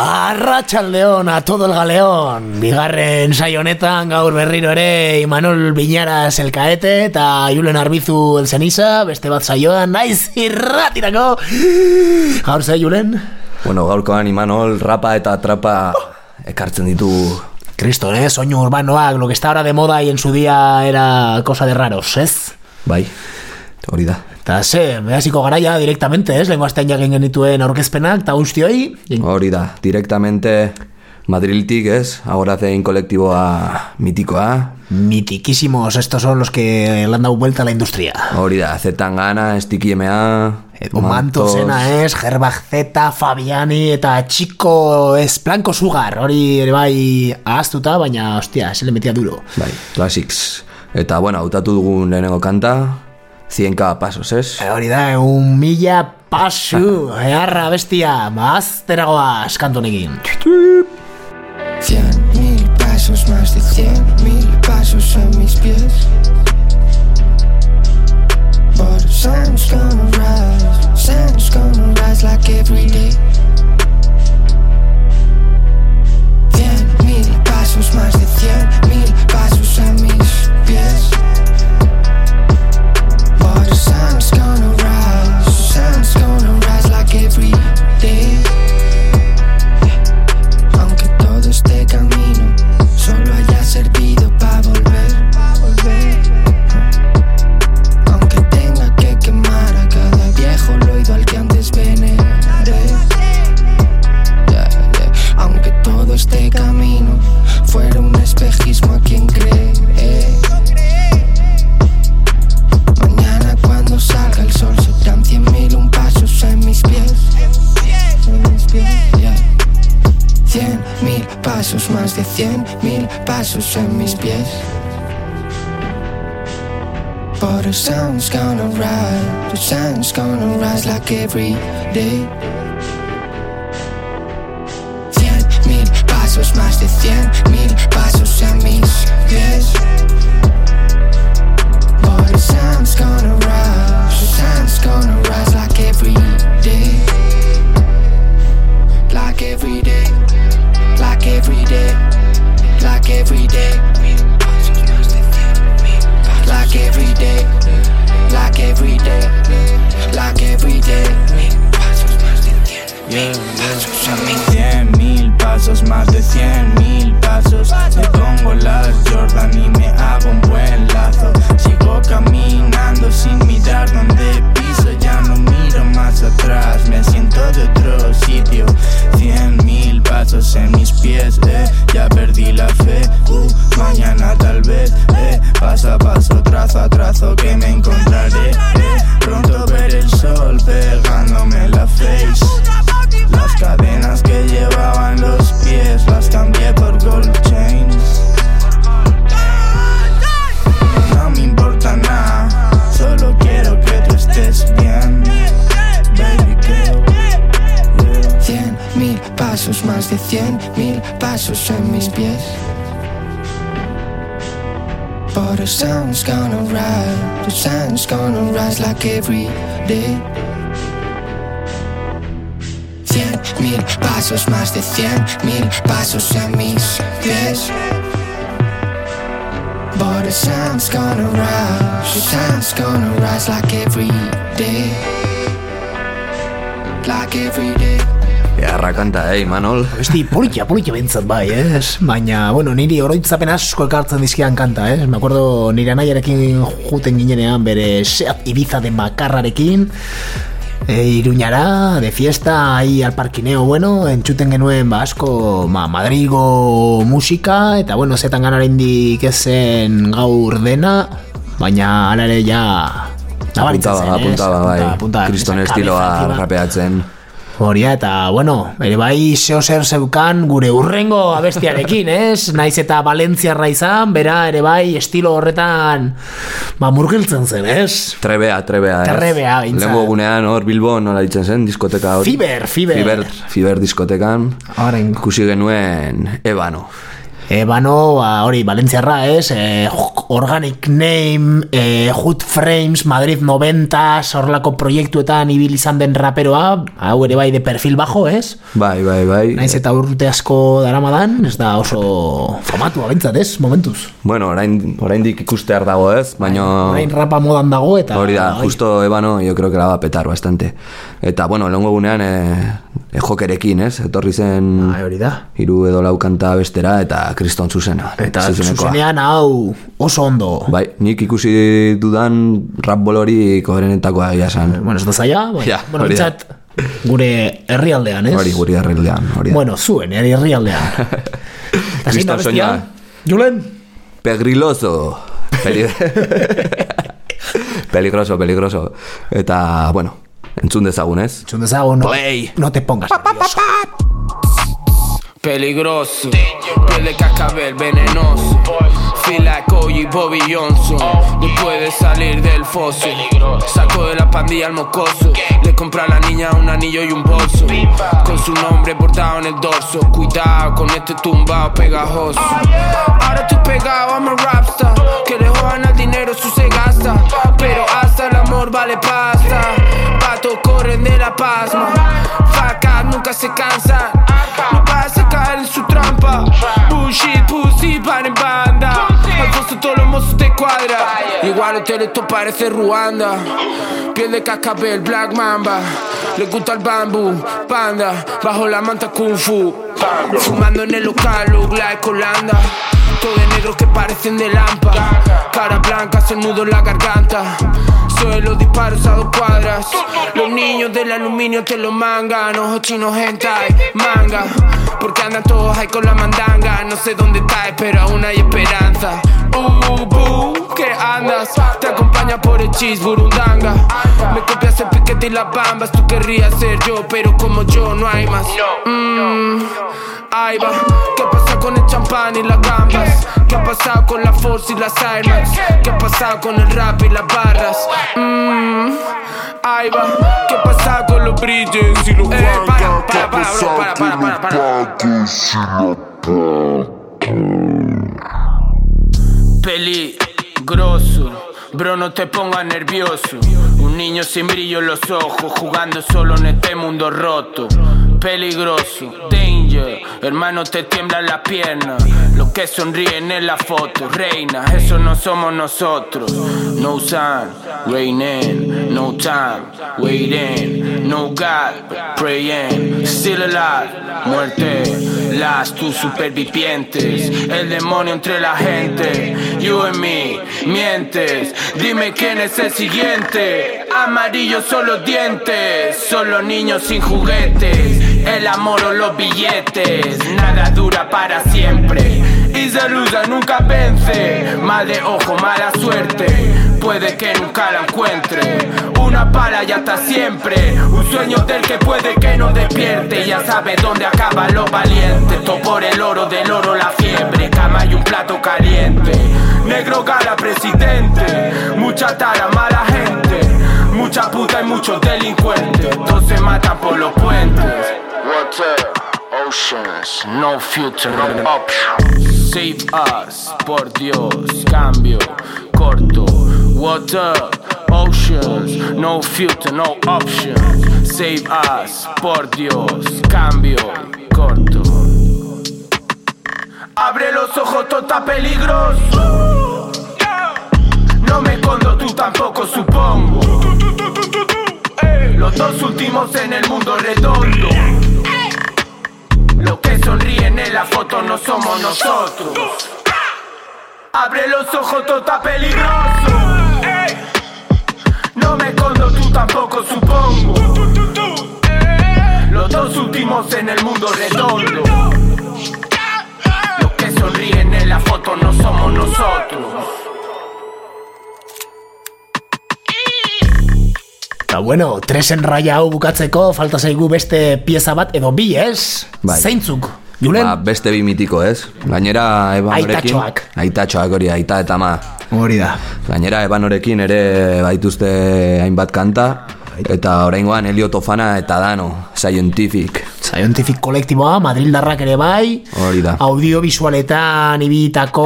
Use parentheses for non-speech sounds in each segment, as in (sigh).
Arratxaldeon, a todo el galeón Bigarren saionetan gaur berriro ere Imanol Biñaras el kaete Eta Julen Arbizu el zenisa Beste bat saioan, naiz irratirako Gaur ze, Julen? Bueno, gaurkoan Imanol rapa eta trapa ekartzen ditu Cristo, eh, soño urbanoak Lo que está ahora de moda y en su día era cosa de raros, ez? Bai, hori da Eta ze, behaziko garaia directamente, ez? Lengo astean jagen genituen aurkezpenak, eta guztioi. Hori da, directamente Madriltik, ez? Agora zein kolektiboa mitikoa. Mitiquísimos, estos son los que le han dado vuelta a la industria. Hori da, Zetangana, Stiki MA Manto zena ez, Gerbak Z, Fabiani eta Chico ez? Blanco Sugar, hori ere bai ahaztuta, baina, hostia, se le metia duro. Bai, classics. Eta, bueno, hautatu dugun lehenengo kanta 100k pasos, ez? E, hori da, un mila pasu, (laughs) eharra bestia, mazteragoaz kantu honekin. Cien mil pasos, más de cien mil pasos a mis pies. But the sun's gonna rise, sun's gonna rise like every day. Gonna rise like every day. But the sun's gonna rise, the sun's gonna rise like every day. Cien mil pasos, más de cien mil pasos en mis pies. But the sun's gonna rise, the sun's gonna rise like every day. Like every day. Eharra kanta, eh, Imanol? Besti, politia, politia bentzat bai, ez? Baina, bueno, niri oroitzapen asko ekartzen dizkian kanta, ez? Me acuerdo nire anaiarekin juten ginenean bere Seat Ibiza de makarrarekin e, Iruñara, de fiesta, ahí al parquineo, bueno, entzuten genuen ba, asko ma, Madrigo musika, eta bueno, zetan ganaren dik ezen gaur dena, baina ala ere ja... nabaritzen zen, bai Apunta, apunta, Kriston esa estiloa rapeatzen Horia, eta, bueno, ere bai zeo zer zeukan gure urrengo abestiarekin, ez? Naiz eta Valentziarra izan, bera ere bai estilo horretan ba, murgiltzen zen, ez? Trebea, trebea, ez? Trebea, behintzat. Lehenko gunean, hor, Bilbon, nola ditzen zen, diskoteka hori Fiber, Fiber. Fiber, Fiber diskotekan Orain. Ikusi genuen Ebano Ebano, ba, hori, Valentziarra, ez? E, organic Name, e, Hood Frames, Madrid 90, horrelako proiektuetan ibil izan den raperoa, hau ere bai de perfil bajo, ez? Bai, bai, bai. Naiz eta urte asko daramadan, ez da oso famatu abentzat, ez? Momentuz. Bueno, orain, oraindik ikustear dago ez, baina... Orain rapa modan dago eta... Hori da, bai. justo Ebano, yo creo que la va a petar bastante. Eta, bueno, lehengo gunean, e, e jokerekin, ez? Etorri zen Bai, hori da. hiru edo lau kanta bestera eta kriston zuzena. Eta zuzenean hau oso ondo. Bai, nik ikusi dudan rap bolori koherenetakoa egia esan. Bueno, ez da zaila, bueno, Ja, bueno bintzat, gure herrialdean, ez? Hori guri herrildean, hori da. Bueno, zuen, ere herrialdean. (laughs) Kriston soina. Julen? Pegriloso. (laughs) Peli... (laughs) peligroso, peligroso. Eta, bueno, entzun dezagun, ez? Dezagun, no, Play. no te pongas. Peligroso, piel de cascabel venenoso. Feel like OG Bobby Johnson. No puede salir del foso. Saco de la pandilla al mocoso. Le compra a la niña un anillo y un bolso. Con su nombre bordado en el dorso. Cuidado con este tumbao pegajoso. Ahora estoy pegado, I'm a rapstar. Que le jodan al dinero, su se gasta. Pero hasta el amor vale pasta. De la pasma. Facas nunca se cansan. No vas a caer en su trampa. Bullshit, pussy, van en banda. Alfonso, todos los mozos te cuadra. Igual hotel, esto parece Ruanda. Piel de cascabel, Black Mamba. Le gusta el bambú, panda. Bajo la manta Kung Fu. Fumando en el local, Holanda. Todo de negros que parecen de lampa. Cara blanca, se nudo en la garganta. Soy los disparos a dos cuadras. Los niños del aluminio te lo mangan. Ojos chinos, hentai, manga. Porque andan todos ahí con la mandanga. No sé dónde estás, pero aún hay esperanza. Uh, boo, ¿qué andas? Te acompaña por el cheese, burundanga. Me copias el piquete y las bambas. Tú querrías ser yo, pero como yo no hay más. Mm, ahí va. ¿Qué pasa con el champán y las gambas? ¿Qué ha pasado con la Force y las Air Max? ¿Qué ha pasado con el rap y las barras? Mm, ahí va. ¿Qué ha pasado con los brillos y los eh, para, para, para, bro, para, para, para, para. Peligroso, bro, no te pongas nervioso. Un niño sin brillo en los ojos, jugando solo en este mundo roto. Peligroso, danger, hermano, te tiemblan las piernas. Los que sonríen en la foto, reina, eso no somos nosotros. No sun, raining, no time, waiting, no God, praying, still alive, muerte, las tus supervivientes, el demonio entre la gente, you and me, mientes, dime quién es el siguiente, amarillo son los dientes, son los niños sin juguetes, el amor o los billetes, nada dura para siempre. Y se lucha nunca vence, mal de ojo, mala suerte. Puede que nunca la encuentre. Una pala y hasta siempre. Un sueño del que puede que no despierte. Ya sabe dónde acaban los valientes. Todo por el oro del oro, la fiebre. Cama y un plato caliente. Negro gala presidente. Mucha tara, mala gente. Mucha puta y muchos delincuentes. Todos se matan por los puentes. Water, oceans, no future, no option. Save us, por Dios, cambio, corto. Water, oceans, no future, no option. Save us, por Dios, cambio, corto. Abre los ojos, tota peligroso. No me escondo, tú tampoco supongo. Los dos últimos en el mundo redondo. Los que sonríen en la foto no somos nosotros. Abre los ojos, todo está peligroso. No me escondo, tú tampoco supongo. Los dos últimos en el mundo redondo. Los que sonríen en la foto no somos nosotros. Eta bueno, tresen raia hau bukatzeko falta zaigu beste pieza bat edo bi, ez? Bai. Zeintzuk? Julen? Ba, beste bi mitiko, ez? Gainera Ebanorekin... Aitatxoak. Aitatxoak hori, aita eta ma. Hori da. Gainera Ebanorekin ere baituzte hainbat kanta. Eta oraingoan Elio Tofana eta Dano, Scientific. Scientific kolektiboa, Madrildarrak ere bai, Hori da. audiovisualetan ibitako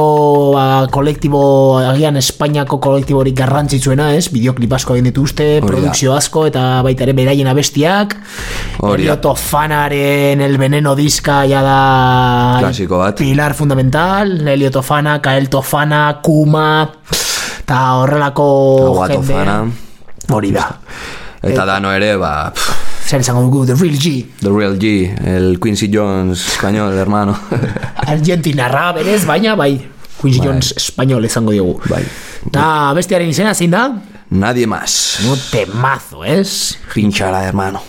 ba, kolektibo, agian Espainiako kolektiborik garrantzitsuena, ez? Bideoklip asko egin dituzte, produkzio asko, eta baita ere beraien abestiak. Hori da. Elioto Fanaren El Veneno diska ya da Klasiko bat. pilar fundamental, Elioto Fana, Kael Tofana, Kuma, eta horrelako jendea. Hori da. Eta dano ere, ba, pff, Zer esango dugu, The Real G. The Real G, el Quincy Jones español, hermano. (laughs) Argentinarra berez, baina bai Quincy Jones espainol esango diogu Bai. Da, bestiaren izena zein da? Nadie más. Un temazo, ez? Pinchala, hermano.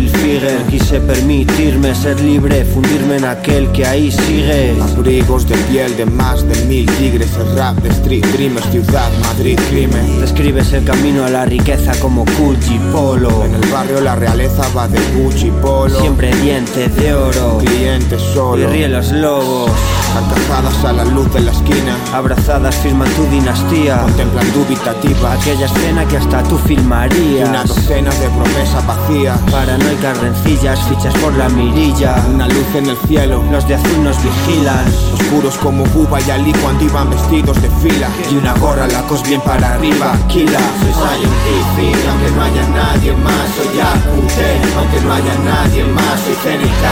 Figuer Quise permitirme ser libre Fundirme en aquel que ahí sigue Abrigos de piel de más de mil tigres, el rap de street dreamers, ciudad, Madrid, crimen. Describes el camino a la riqueza como Gucci Polo En el barrio la realeza va de Gucci Polo. Siempre dientes de oro clientes Y solo. ríen los lobos Carcajadas a la luz de la esquina. Abrazadas firman tu dinastía Contemplan dubitativas. Aquella escena que hasta tú Y una filmarías docena de promesas vacías. Paranoicas rencillas, fichas por la mirilla Una luz en el cielo. Los de azul nos vigilan Oscuros como Buba y Ali cuando iban vestidos de fila. Y una gorra lacos bien para arriba. Kila. Soy scientific, aunque no haya nadie más. Soy Yakute, aunque no haya nadie más. Soy CNK,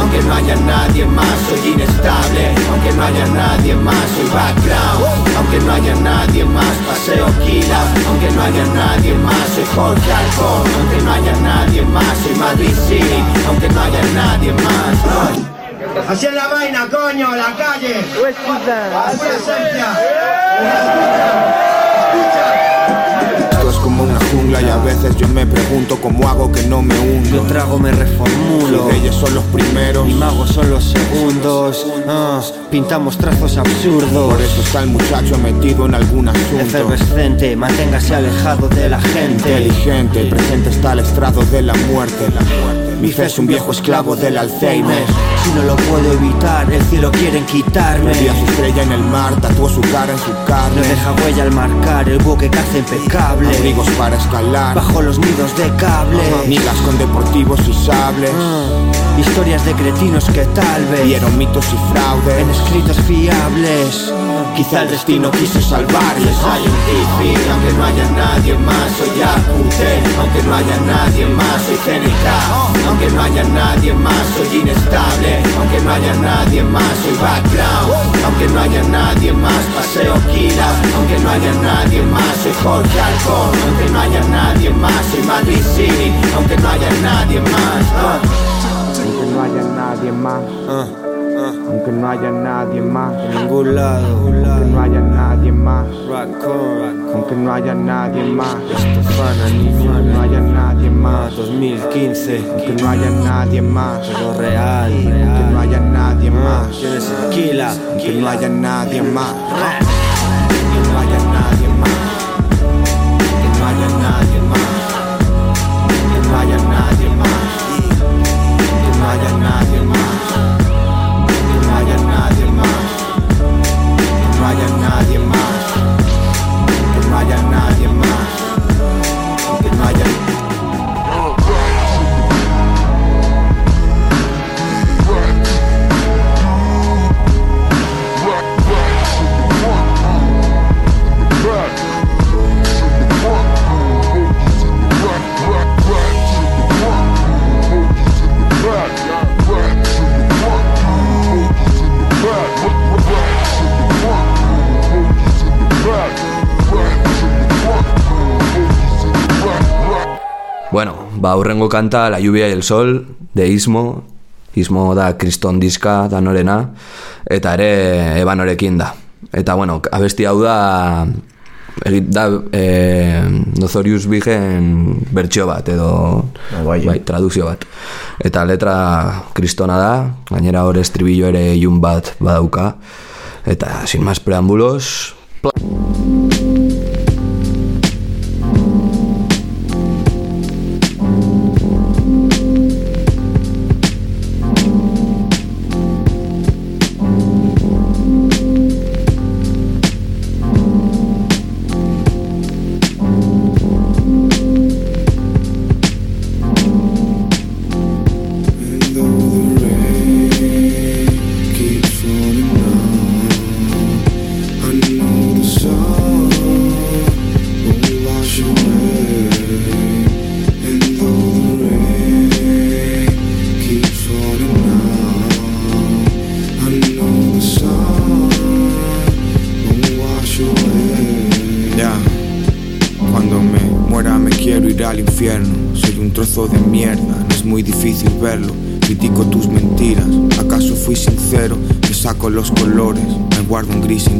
aunque no haya nadie más. Soy inestable, aunque no haya nadie más. Soy background, aunque no haya nadie más. Paseo Kila, aunque no haya nadie más. Soy Jorge Alcón, aunque no haya nadie más. Soy Madrid City, aunque no haya nadie más. Así es la vaina, coño, la calle. Es esencia. Esto es como una jungla y a veces yo me pregunto cómo hago que no me Yo hundo. trago, me reformulo Los reyes son los primeros. Mi magos son los segundos ah, Pintamos trazos Por absurdos eso está el muchacho metido en algún asunto. Efervescente, manténgase alejado de la gente Inteligente, presente está el estrado de la muerte. Mi fe es un viejo esclavo del Alzheimer. Si no lo puedo evitar, el cielo quieren quitarme Perdí a su estrella en el mar, tatuó su cara en su No carne. deja huella al marcar, el buque caza impecable Abrigos para escalar. Bajo los nidos de cable Migas con deportivos y sables. Ah, Historias de cretinos que tal vez Vieron mitos y En fraudes. escritos fiables Quizá el destino quiso salvarles. Scientific, aunque no haya nadie más, soy Yakute. Aunque no haya nadie más, soy CNK. Aunque no haya nadie más, soy inestable. Aunque no haya nadie más, soy background. Aunque no haya nadie más, paseo Kila. Aunque no haya nadie más, soy Jorge Alcón. Aunque no haya nadie más, soy Madrid City. Aunque no haya nadie más. ah. Aunque no haya nadie más, Ah, aunque no haya nadie más, En ningún lado aunque no haya nadie más, Rock on, rock on. aunque no haya nadie más, Estefana, aunque no haya nadie Ah, más, 2015 aunque no haya nadie más, Todo real, aunque no real haya nadie más, ¿Quién es el Kila? Que no haya nadie más. Que no haya nadie más. Que no haya nadie más. Que no haya nadie más. Que no haya nadie más. Haya nadie más. Que no haya nadie más. Que no haya nadie más. Ba, hurrengo kanta La lluvia y el sol, de Ismo. Ismo da kriston diska danorena, eta ere ebanorekin da. Eta, bueno, abesti hau da, da, e, Nozorius Bigen bertsio bat, edo bai, bai, traduzio bat. Eta letra kristona da, gainera hor estribillo ere ilun bat badauka. Eta, sin más preámbulos, Ya,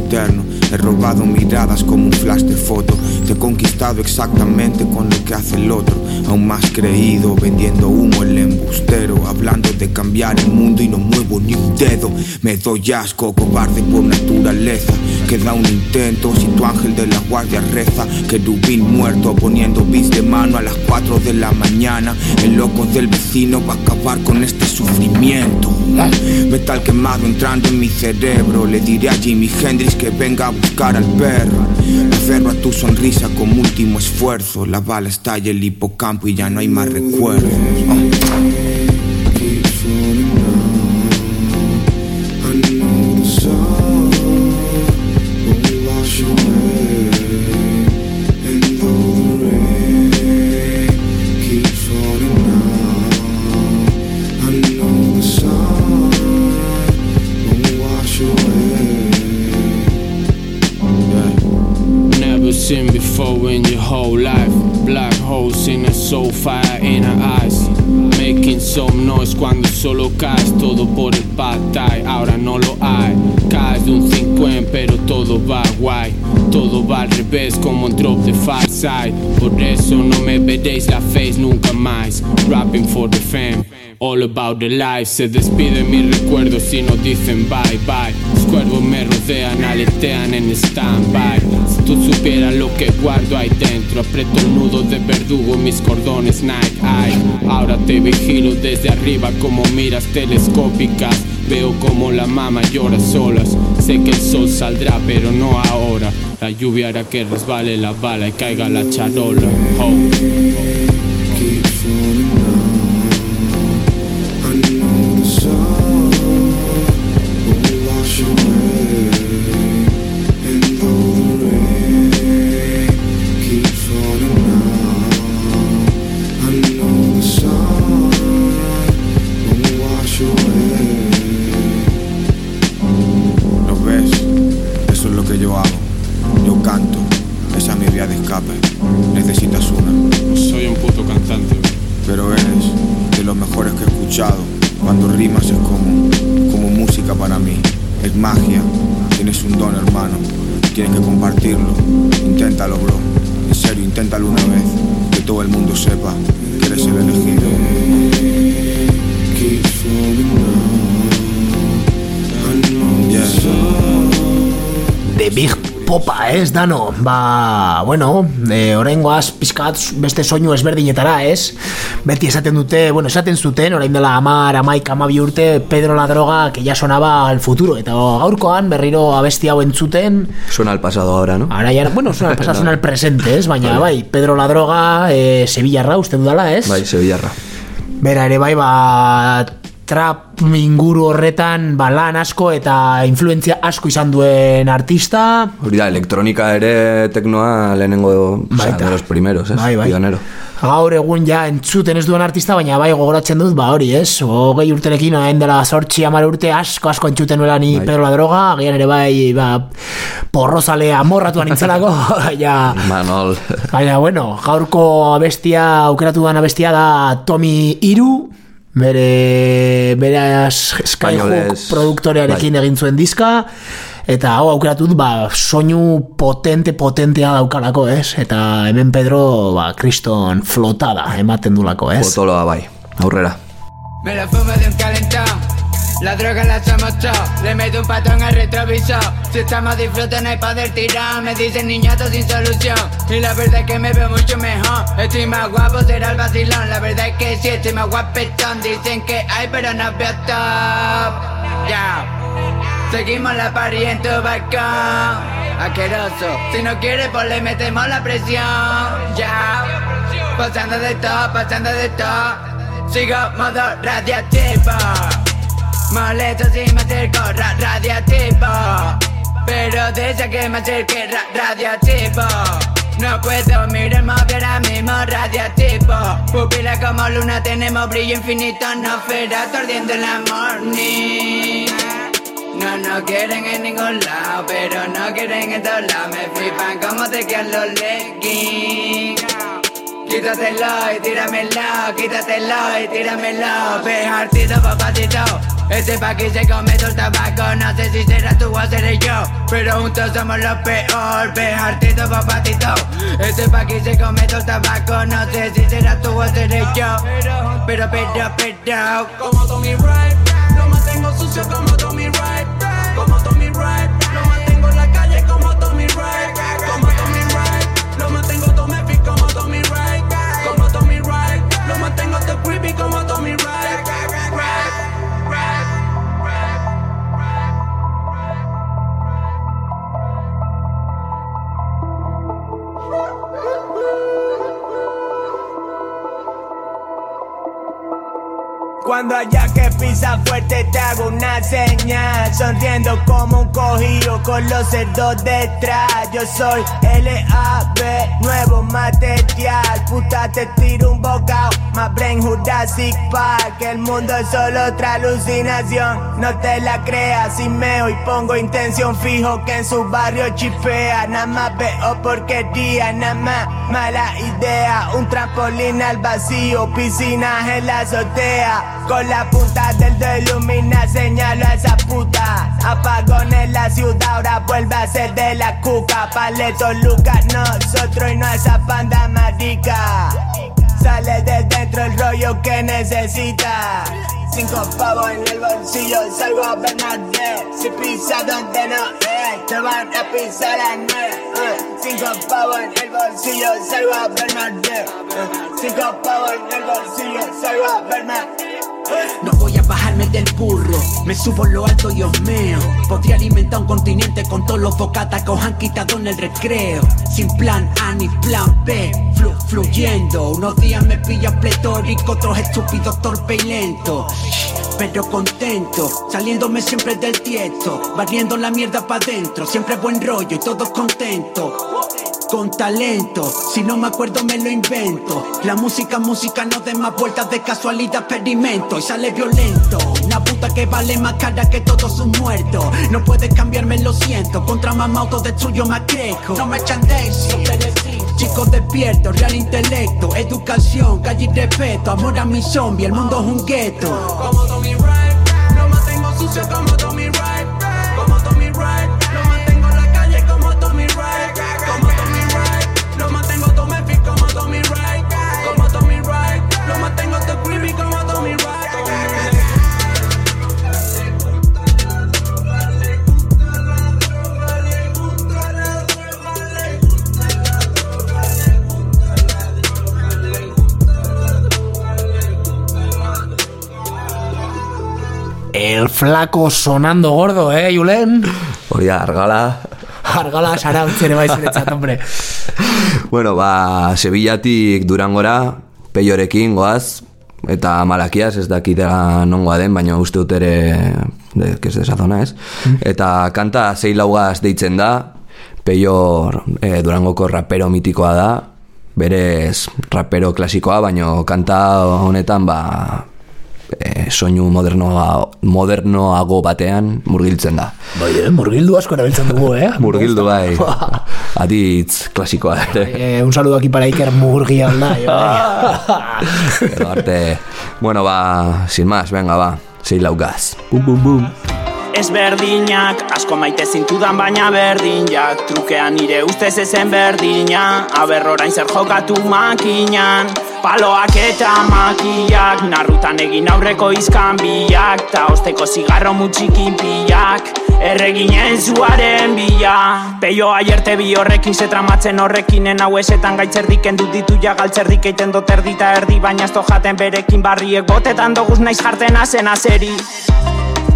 He robado miradas como un flash de foto. Te he conquistado exactamente con lo que hace el otro. Aún más creído, vendiendo humo el embustero. Hablando de cambiar el mundo y no muevo ni un dedo. Me doy asco, cobarde por naturaleza. Queda un intento si tu ángel de la guardia reza. Querubín muerto poniendo bis de mano a las 4 de la mañana. El loco del vecino va a acabar con este sufrimiento. Metal quemado entrando en mi cerebro. Le diré a Jimi Hendrix que venga a buscar al perro. Me aferro a tu sonrisa como último esfuerzo. La bala estalla el hipocampo y ya no hay más recuerdos. Seen before in your whole life. Black holes in a soul fire in her eyes. Making some noise cuando solo caes. Todo por el pad ahora no lo hay. Caes de un 50, pero todo va guay. Todo va al revés como un drop de far side. Por eso no me veréis la face nunca más. Rapping for the fam. All about the life, se despiden mis recuerdos y no dicen bye bye. Cuervos me rodean, aletean en stand-by. Si tú supieras lo que guardo ahí dentro, aprieto el nudo de verdugo, mis cordones Nike Eye. Ahora te vigilo desde arriba como miras telescópicas. Veo como la mama llora solas. Sé que el sol saldrá, pero no ahora. La lluvia hará que resbale la bala y caiga la charola. Oh. Dano? Ba, bueno, e, oraingoaz pizkat beste soinu ezberdinetara, ez? Beti esaten dute, bueno, esaten zuten, orain dela amar, amaik, amabi urte, Pedro la droga, que ya sonaba al futuro. Eta gaurkoan, berriro abesti hau entzuten, suena al pasado ahora, ¿no? Ahora ya, bueno, suena al pasado, (laughs) suena al presente, ez? Baina, bai, Pedro la droga, e, Sevillarra, uste dudala, ez? Bai, Sevillarra. Bera ere bai, ba, trap inguru horretan ba, lan asko eta influentzia asko izan duen artista. Hori da, elektronika ere teknoa lehenengo, Baita. de los primeros, ¿eh? Bai, bai. Pionero. Gaur egun ja entzuten ez duen artista, baina bai gogoratzen dut, ba hori, ez? Hogei urterekin, hain dela sortxi amar urte asko asko entzuten nuela ni Bai. Pedro la droga, agian ere bai, ba, porrozale amorratuan nintzelako, (laughs) baina... Manol. Baina, bueno, gaurko abestia, aukeratu abestia da Tommy Iru, bere, bere Skyhook produktorearekin bai. egin zuen diska, eta hau aukeratu dut, ba, soinu potente, potentea daukalako, ez? Eta hemen Pedro, ba, kriston flotada ematen dulako, ez? Potoloa bai. Aurrera. Me la fumo de un calentón La droga la somos todos, le meto un pato en el retrovisor. Si estamos disfrutando hay poder tirar, me dicen niñato sin solución. Y la verdad es que me veo mucho mejor, estoy más guapo, será el vacilón. La verdad es que sí, estoy más guapetón. Dicen que hay, pero no veo top. Ya. Seguimos la party en tu balcón Asqueroso Si no quieres pues le metemos la presión Ya Pasando de todo, pasando de todo Sigo modo radiativo Molesto si me acerco ra radiativo Pero desde que me acerque ra radiativo no puedo mirar móvil ahora mismo radiativo Pupila como luna tenemos brillo infinito No ferás ardiendo en la morning no nos quieren en ningún lado, pero no quieren en todos lados. Me flipan como te quedan los leggings. Quítatelo y tíramelo, quítatelo y tíramelo. Pejartito, papatito. Este pa' aquí se come todo el tabaco. No sé si será tú o seré yo, pero juntos somos los peor. Pejartito, papatito. Este pa' aquí se come todo el tabaco. No sé si será tú o seré yo, pero, pero, pero. Como Tommy Wright, lo mantengo sucio como Tommy Wright. Como Tommy Wright, Cuando haya que pisa fuerte te hago una señal. Sonriendo como un cogido con los cerdos detrás. Yo soy L.A.B, nuevo material. Puta te tiro un bocado, más brain Jurassic Park. El mundo es solo otra alucinación. No te la creas si meo y pongo intención. Fijo que en su barrio chipea. Nada más veo porquería, nada más mala idea. Un trampolín al vacío, piscinas en la azotea. Con la punta del dedo ilumina, señalo a esa puta. Apagón en la ciudad, ahora vuelve a ser de la cuca. Paleto Lucas, nosotros y no esa panda marica. Sale de dentro el rollo que necesita. Cinco pavos en el bolsillo, salgo a Bernadette. Si pisa donde no es, te van a pisar a nueve. Cinco pavos en el bolsillo, salgo a Bernadette. Uh, cinco pavos en el bolsillo, salgo a Bernadette. No voy a bajarme del burro, me subo lo alto y osmeo. Podría alimentar un continente con todos los bocatas que han quitado en el recreo. Sin plan A ni plan B, flu fluyendo. Unos días me pillan pletórico, otros estúpidos, torpe y lento. Pero contento, saliéndome siempre del tiesto, barriendo la mierda pa' dentro, siempre buen rollo y todos contentos con talento. Si no me acuerdo, me lo invento. La música, música, no de más vueltas de casualidad, experimento y sale violento. Una puta que vale más cara que todos sus muertos. No puedes cambiarme, lo siento. Contra mamá autodestruyo, más crejo. No me echan Chicos despiertos, real intelecto, educación, calle y respeto, amor a mi zombie, el mundo es un gueto. Como Tommy mantengo sucio como El flaco sonando gordo, eh, Julen? Hori argala. Argala sarautzen bai zuretzat, hombre. (laughs) Bueno, ba, Sevillatik Durangora, peiorekin goaz, eta malakiaz ez dakitela nongoa den, baina uste dut ere, de, es de esa zona, ez? Eta kanta zei laugaz deitzen da, peior eh, Durangoko rapero mitikoa da, berez rapero klasikoa, baina kanta honetan, ba, eh, soinu modernoa, modernoago batean murgiltzen da. Bai, eh, murgildu asko erabiltzen dugu, eh? (laughs) Murgildu bai, (laughs) aditz klasikoa ere. Eh, un saludo aquí para Iker Murgialda. Pero (laughs) arte, bueno, va, sin más, venga, va, sei laugaz. Bum, bum, bum. Ezberdinak, asko maite zintudan baina berdinjak Trukean nire ustez ezen berdina. Aber orain zer jokatu makinan. Paloak eta makiak Narrutan egin aurreko izkan biak. Ta osteko zigarro mutxikin pilak Erreginen zuaren bila. Peio aierte bi horrekin ze tramatzen horrekinen. Hau esetan gaitzerdik endut ditu ja galtzerdik eiten dut erdita erdi. Baina ez jaten berekin barriek botetan doguz naiz jarten azen azeri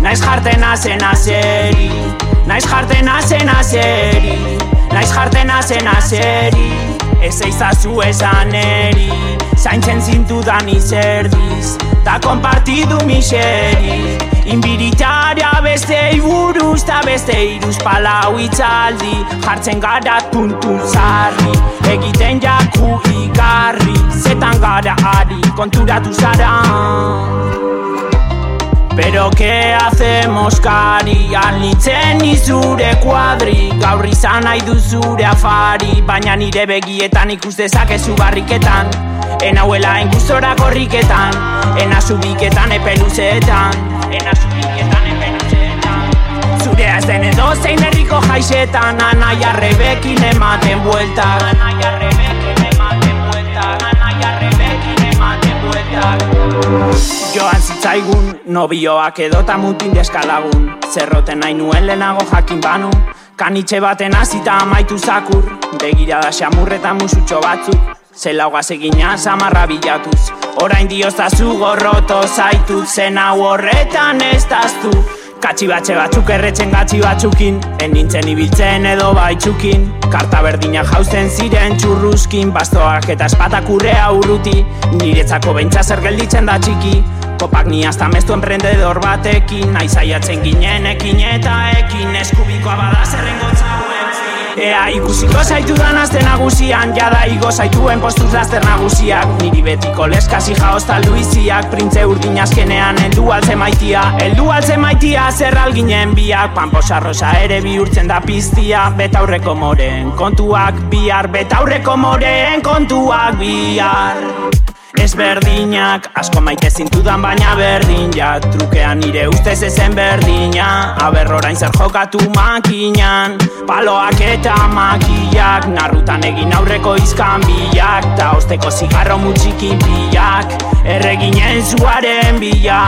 Naiz jarten azen azeri Naiz jarten azen azeri Naiz jarten azen azeri Ez eizazu esan eri. Zaintzen zintudan izerdiz. Ta kompartidu miseri. Inbiritaria beste iburuz Ta beste iruz palau itzaldi. Jartzen gara tuntun zarri Egiten jaku igarri. Zetan gara ari. Konturatu zara Pero que hacemos? Kari Alnitzen izure kuadri. Gaur izan nahi duzure afari Baina nire begietan ikus dezakezu barriketan. Enauela ingustora korriketan Ena zubiketan epeluzeetan Ena zubiketan epeluzeetan Zurea ez den edo zein herriko jaixetan Anaia rebekin ematen bueltak. Anaia rebekin ematen bueltak. Anaia rebekin ematen bueltak Joan zitzaigun, nobioak edota mutin deskalagun Zerroten nahi nuen lehenago jakin banu. Kanitxe baten hasita amaitu zakur. Begirada xamurreta musutxo batzuk. Zelaugaz egina samarra bilatuz. Orain diozazu gorroto zaitut. Zen hau horretan ez daztu. Katxi batxe batzuk erretzen gatxi batzukin. En nintzen ibiltzen edo baitzukin. Karta berdina jausten ziren txurruzkin Bastoak eta espatak urrea urruti. Niretzako beintza zer gelditzen da txiki Kopak ni hasta mestu emprendedor batekin Aizaiatzen ginen ekin eta ekin. Eskubikoa bada zerrengo Ea ikusiko zaitu dan azte nagusian Jada igo zaituen postuz laster nagusiak. Niri betiko leskasi jaoz taldu iziak Printze urdin azkenean eldu altze maitia Eldu altze maitia zer alginen biak. Pamposa rosa ere bihurtzen da piztia. Betaurreko moren kontuak bihar. Betaurreko moren kontuak bihar Ezberdinak, asko maite zintudan baina berdin. Ja Trukean nire ustez ezen berdina. Aber orain zer jokatu makinan. Paloak eta makiak Narrutan egin aurreko izkan bilak Ta osteko zigarro mutxikin bilak Erreginen zuaren bila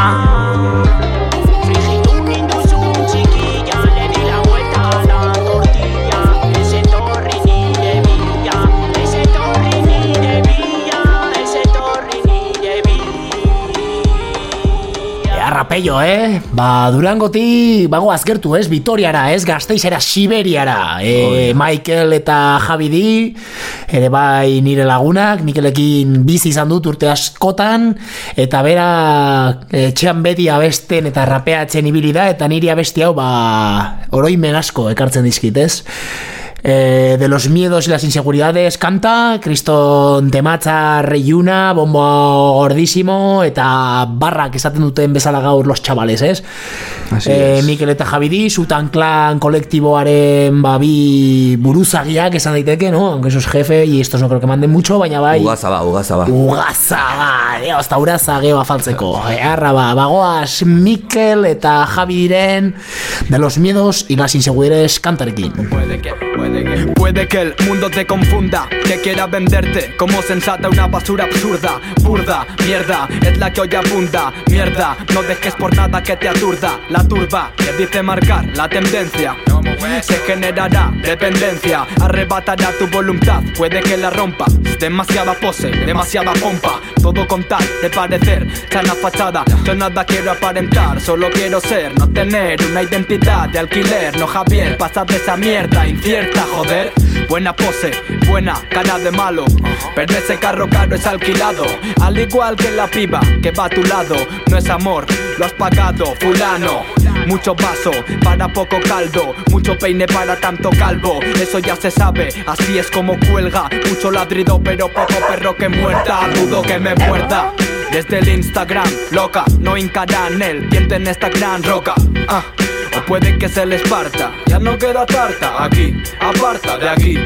Ea rapello, eh? Ba, Durangoti, bago azgertu, ez? Vitoriara, ez? Gazteizera, Siberiara. E, Michael eta Javi Di, ere bai nire lagunak, Mikelekin bizi izan dut urte askotan, eta bera etxean beti abesten eta rapeatzen ibili da, eta niri abesti hau, ba, oroimen asko ekartzen dizkit, ez? Eh, de los miedos y las inseguridades canta Kriston Tematzar Yuna Bombo Gordísimo eta barrak esaten duten bezala gaur los chavales, ez? Así Eh, es. Mikel eta Javidi, Sutan Clan kolektiboaren babi buruzagiak esan daiteke, ¿no? Aunque esos jefe y estos no creo que manden mucho, baina bai Ugaza ba, ugaza ba. Ugaza, ba, dio, hasta uraza geo afaltzeko. Eharra ba, bagoaz Mikel eta Javi diren de los miedos y las inseguridades kantarekin. Puede que, puede que, puede que el mundo te confunda, que quiera venderte como sensata una basura absurda, burda, mierda, es la que hoy abunda, mierda, no dejes por nada que te aturda, la turba que dice marcar la tendencia. Se generará dependencia, arrebatará tu voluntad, puede que la rompa. Demasiada pose, demasiada pompa, todo con tal de parecer sana fachada. Yo nada quiero aparentar, solo quiero ser, no tener una identidad de alquiler. No Javier, pasad de esa mierda incierta, joder. Buena pose, buena cara de malo, pero ese carro caro es alquilado. Al igual que la piba que va a tu lado, no es amor, lo has pagado, fulano. Mucho vaso para poco caldo, mucho peine para tanto calvo. Eso ya se sabe, así es como cuelga. Mucho ladrido, pero poco perro que muerta. Dudo que me muerda. Desde el Instagram, loca, no hincarán el diente en esta gran roca. Ah, o puede que se les parta. Ya no queda tarta aquí, aparta de aquí.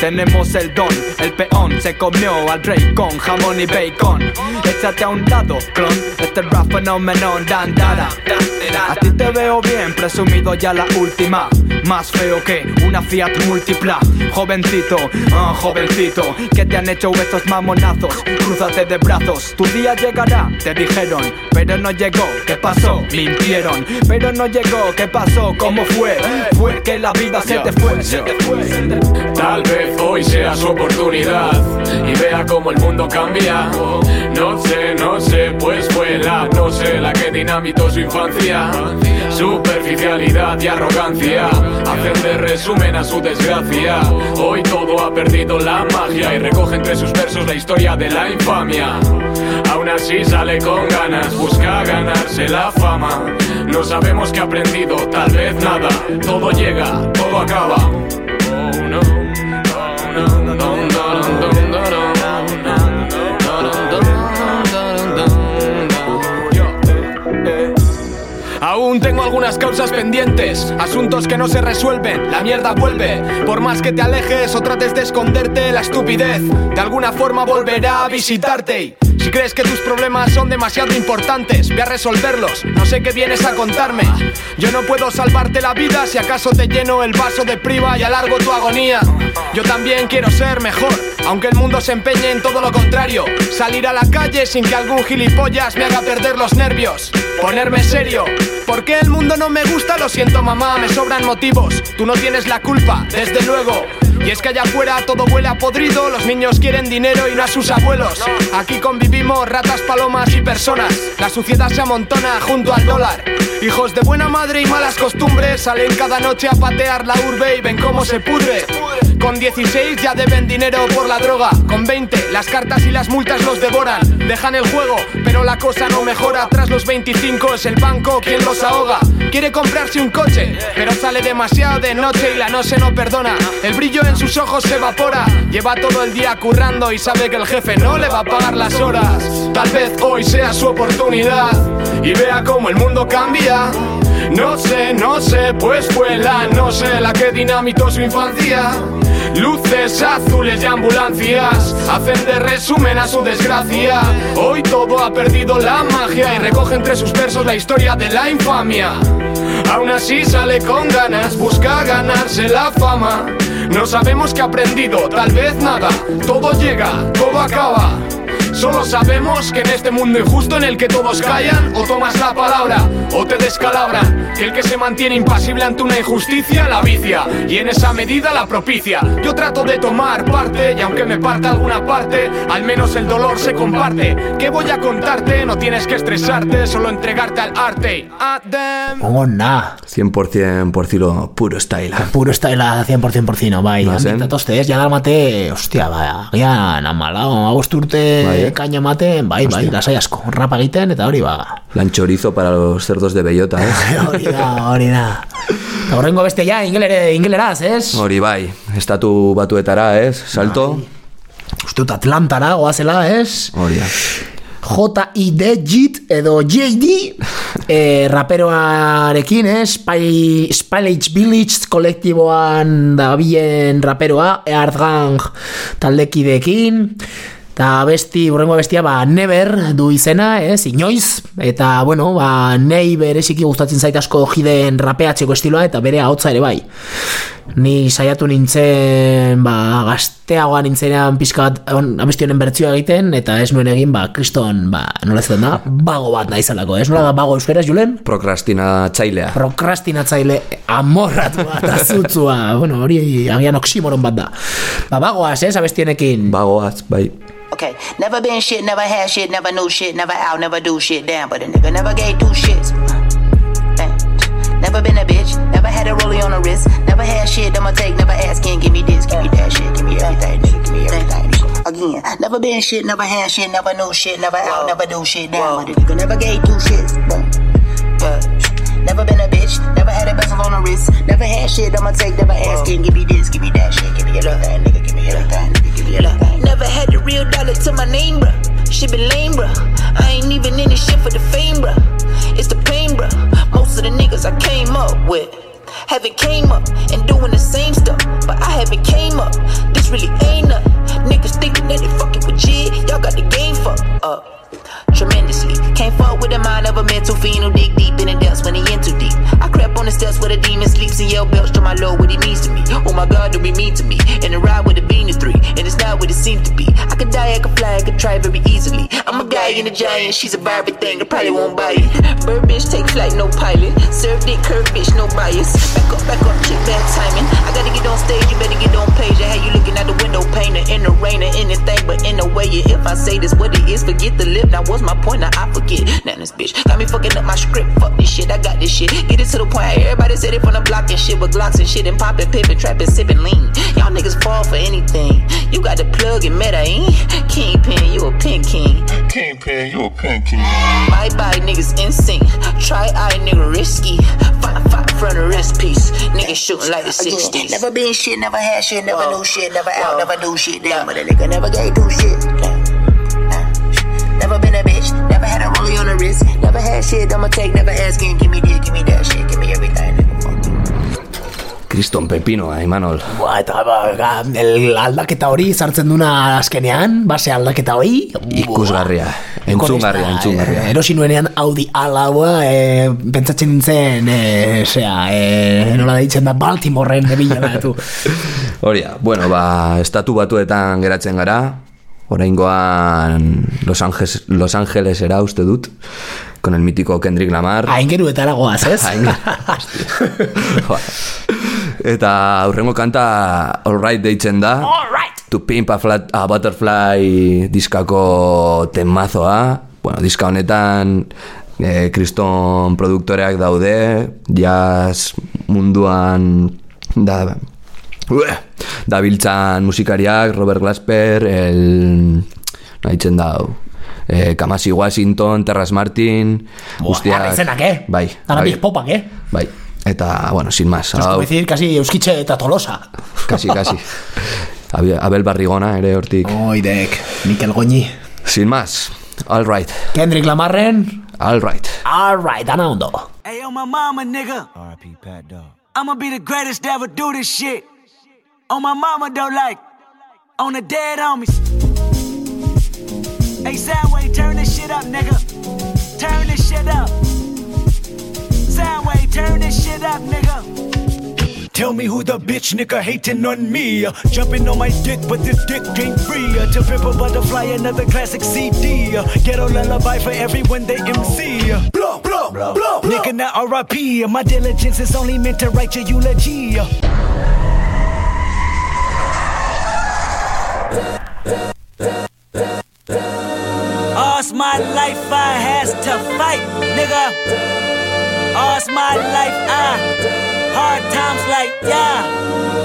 Tenemos el don. El peón se comió al rey con jamón y bacon. Échate a un lado, clon. Este rap fenómeno, dan, dara. A ti te veo bien, presumido ya la última. Más feo que una Fiat múltipla. Jovencito, ah, jovencito, que te han hecho estos mamonazos. Crúzate de brazos, tu día llegará, te dijeron. Pero no llegó, ¿qué pasó? Mintieron. Pero no llegó, ¿qué pasó? ¿Cómo fue? Fue que la vida se te fue. se te fue. Tal vez hoy sea su oportunidad y vea cómo el mundo cambia. No sé, no sé, pues fue la, no sé, la que dinamitó su infancia. Superficialidad y arrogancia hacen de resumen a su desgracia. Hoy todo ha perdido la magia y recoge entre sus versos la historia de la infamia. Aún así sale con ganas, busca ganarse la fama. No sabemos qué ha aprendido, tal vez nada. Todo llega, todo acaba. Aún tengo algunas causas pendientes, asuntos que no se resuelven, la mierda vuelve. Por más que te alejes o trates de esconderte, la estupidez de alguna forma volverá a visitarte. Y si crees que tus problemas son demasiado importantes, ve a resolverlos. No sé qué vienes a contarme. Yo no puedo salvarte la vida si acaso te lleno el vaso de priva y alargo tu agonía. Yo también quiero ser mejor, aunque el mundo se empeñe en todo lo contrario. Salir a la calle sin que algún gilipollas me haga perder los nervios. Ponerme serio. ¿Por qué el mundo no me gusta? Lo siento mamá, me sobran motivos. Tú no tienes la culpa, desde luego. Y es que allá afuera todo huele a podrido, los niños quieren dinero y no a sus abuelos. Aquí convivimos ratas, palomas y personas. La suciedad se amontona junto al dólar. Hijos de buena madre y malas costumbres salen cada noche a patear la urbe y ven cómo se pudre. Con 16 ya deben dinero por la droga. Con 20 las cartas y las multas los devoran. Dejan el juego, pero la cosa no mejora. Tras los 25 es el banco quien los ahoga. Quiere comprarse un coche, pero sale demasiado de noche y la noche no perdona. El brillo en sus ojos se evapora. Lleva todo el día currando y sabe que el jefe no le va a pagar las horas. Tal vez hoy sea su oportunidad y vea cómo el mundo cambia. No sé, no sé, pues fue la no sé la que dinamitó su infancia. Luces azules y ambulancias hacen de resumen a su desgracia. Hoy todo ha perdido la magia y recoge entre sus versos la historia de la infamia. Aún así sale con ganas, busca ganarse la fama. No sabemos qué ha aprendido, tal vez nada. Todo llega, todo acaba. Solo sabemos que en este mundo injusto en el que todos callan, o tomas la palabra o te descalabran. Que el que se mantiene impasible ante una injusticia la vicia y en esa medida la propicia. Yo trato de tomar parte y aunque me parta alguna parte, al menos el dolor se comparte. ¿Qué voy a contarte? No tienes que estresarte, solo entregarte al arte. Adem. Ona, 100% por decirlo puro style. puro style 100% porcino, bai. Ba, zen? Ambientatozte, ez, jadalmate, ostia, bai, agian amalao, agosturte, Bai, eh? kaino ematen, bai, bai, lasai asko, rapa egiten, eta hori, ba, Lan chorizo para los cerdos de bellota, eh? (laughs) hori da, hori da. Eta horrengo beste ja, ingelere, ingeleraz, ez? Hori bai, estatu batuetara, ez? Salto? Uste dut Atlantara, goazela, ez? Hori da. J.I.D. JIT edo J.D. (laughs) eh, raperoarekin, eh? Spy, Spillage Village kolektiboan dabilen raperoa, Earth Gang taldekideekin, eta besti, burrengo bestia, ba, Never du izena, ez, inoiz, eta, bueno, ba, nei bereziki gustatzen zait asko jiden rapeatzeko estiloa, eta bere ahotsa ere bai. Ni saiatu nintzen, ba, gazteagoa nintzenean pizka bat on, abesti honen bertzioa egiten, eta ez nuen egin, ba, kriston, ba, nola ez da, (laughs) bago bat naizalako, ez nola da bago euskeraz, Julen? Prokrastinatzailea. prokrastinatzaile amorratu bat (laughs) azutzua, bueno, hori agian oksimoron bat da. Ba, bagoaz, ez, abestienekin. Bagoaz, bai. Okay, never been shit, never had shit, never knew shit, never out, never do shit, damn, but a nigga never gave two shits. Never been a bitch, never had a rollie on the wrist, never had shit, I'ma take, never asking, give me this, give me that shit, give me everything, nigga, give me everything. Again, never been shit, never had shit, never knew shit, never out, never do shit, damn, but a nigga never gave two shits. Boom. Yeah. Never been a bitch, never had a bezel on the wrist, never had shit, I'ma take, never asking, give me this, give me that shit, give me everything, nigga, give me everything, nigga, give me everything. Never had the real dollar to my name, bruh. Shit been lame, bruh. I ain't even in this shit for the fame, bruh. It's the pain, bruh. Of the niggas I came up with Haven't came up and doing the same stuff, but I haven't came up. This really ain't nothing. Niggas thinking that they fucking with G, y'all got the game fucked up. Tremendously, can't fuck with the mind of a mental fiend who dig deep in the depths when he in too deep. I crept on the steps where the demon sleeps and yell belch to my lord what he means to me. Oh my god, don't be mean to me. And the ride with the bean three, and it's not what it seemed to be. I could die, I could fly, I could try very easily. I'm a guy in a giant, she's a Barbie thing, I probably won't buy it. Bird bitch, take flight, no pilot. Serve dick, curve bitch, no bias. Back up, back up, chick, bad timing. I gotta get on stage, you better get on page. I you looking out the window, painter in the rain or anything, but in a way, if I say this what it is, forget the lip. Now what's my point? Now I forget. Now this bitch got me fucking up my script. Fuck this shit, I got this shit. Get it to the point. Everybody said it from the block and shit with Glocks and shit and popping, pippin', trapping, sipping lean. Y'all niggas fall for anything. You got the plug and meta, ain't? Kingpin, you a pin king. Kingpin, you a pin king. Bye bye, niggas insane. Try eye, nigga risky. Fight, fight from the wrist piece. Niggas shooting like the 60s. Never been shit, never had shit, never knew shit, never out, never do shit. Damn, but a nigga never gave do shit. Damn. Never been a bitch, never had a rollie on the wrist, never had shit, I'ma take, never asking, give me this, give me that shit, give me everything, Kriston Pepinoa, Imanol. Ba, eta ba, ga, el aldaketa hori sartzen duna azkenean, base aldaketa hori. Ikusgarria, entzungarria, entzungarria. Eh, erosi nuenean Audi alaua, eh, pentsatzen nintzen, eh, sea, eh, nola deitzen da, Baltimoren nebila da, tu. (laughs) Horia, bueno, ba, estatu batuetan geratzen gara, oraingoan Los Angeles, Los Angeles era uste dut, con el mítico Kendrick Lamar. Aingeruetara goaz, ez? (laughs) Eta aurrengo kanta All Right deitzen da. All right. To Pimp a, flat, a Butterfly diskako temazoa. Bueno, diska honetan eh, kriston produktoreak daude, jazz munduan da Ue, dabiltzan musikariak, Robert Glasper, el... Naitzen dau. Eh, Kamasi Washington, Terras Martin, Buah, izenak, eh? Bai. Dana bai, big popak, eh? bai. Eta, bueno, sin más. Hau- como decir, casi euskitxe eta tolosa. Kasi, kasi. Abel Abel Barrigona ere hortik. Oidek, Mikel Goñi. Sin más. All right. Kendrick Lamarren. All right. All right, dana ondo. Hey, yo, my mama, nigga. R.I.P. Pat Dog. I'ma be the greatest to ever do this shit. On my mama, though, like, on the dead homies. Hey, Soundwave, turn this shit up, nigga. Turn this shit up. Soundwave, turn this shit up, nigga. Tell me who the bitch nigga hating on me. Uh, Jumping on my dick, but this dick ain't free. Uh, to pimp a butterfly, another classic CD. Uh, Ghetto lullaby for everyone they MC. Uh, blow, blow, blow, blow. Nigga, not RIP. Uh, My diligence is only meant to write your eulogy. All's my life I has to fight, nigga. All's my life I hard times like yeah,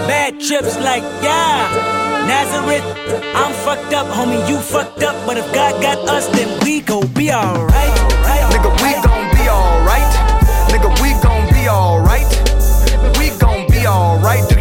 bad trips like yeah. Nazareth, I'm fucked up, homie. You fucked up, but if God got us, then we gon' be alright. Nigga, we gon' be alright. Nigga, we gon' be alright. We gon' be alright.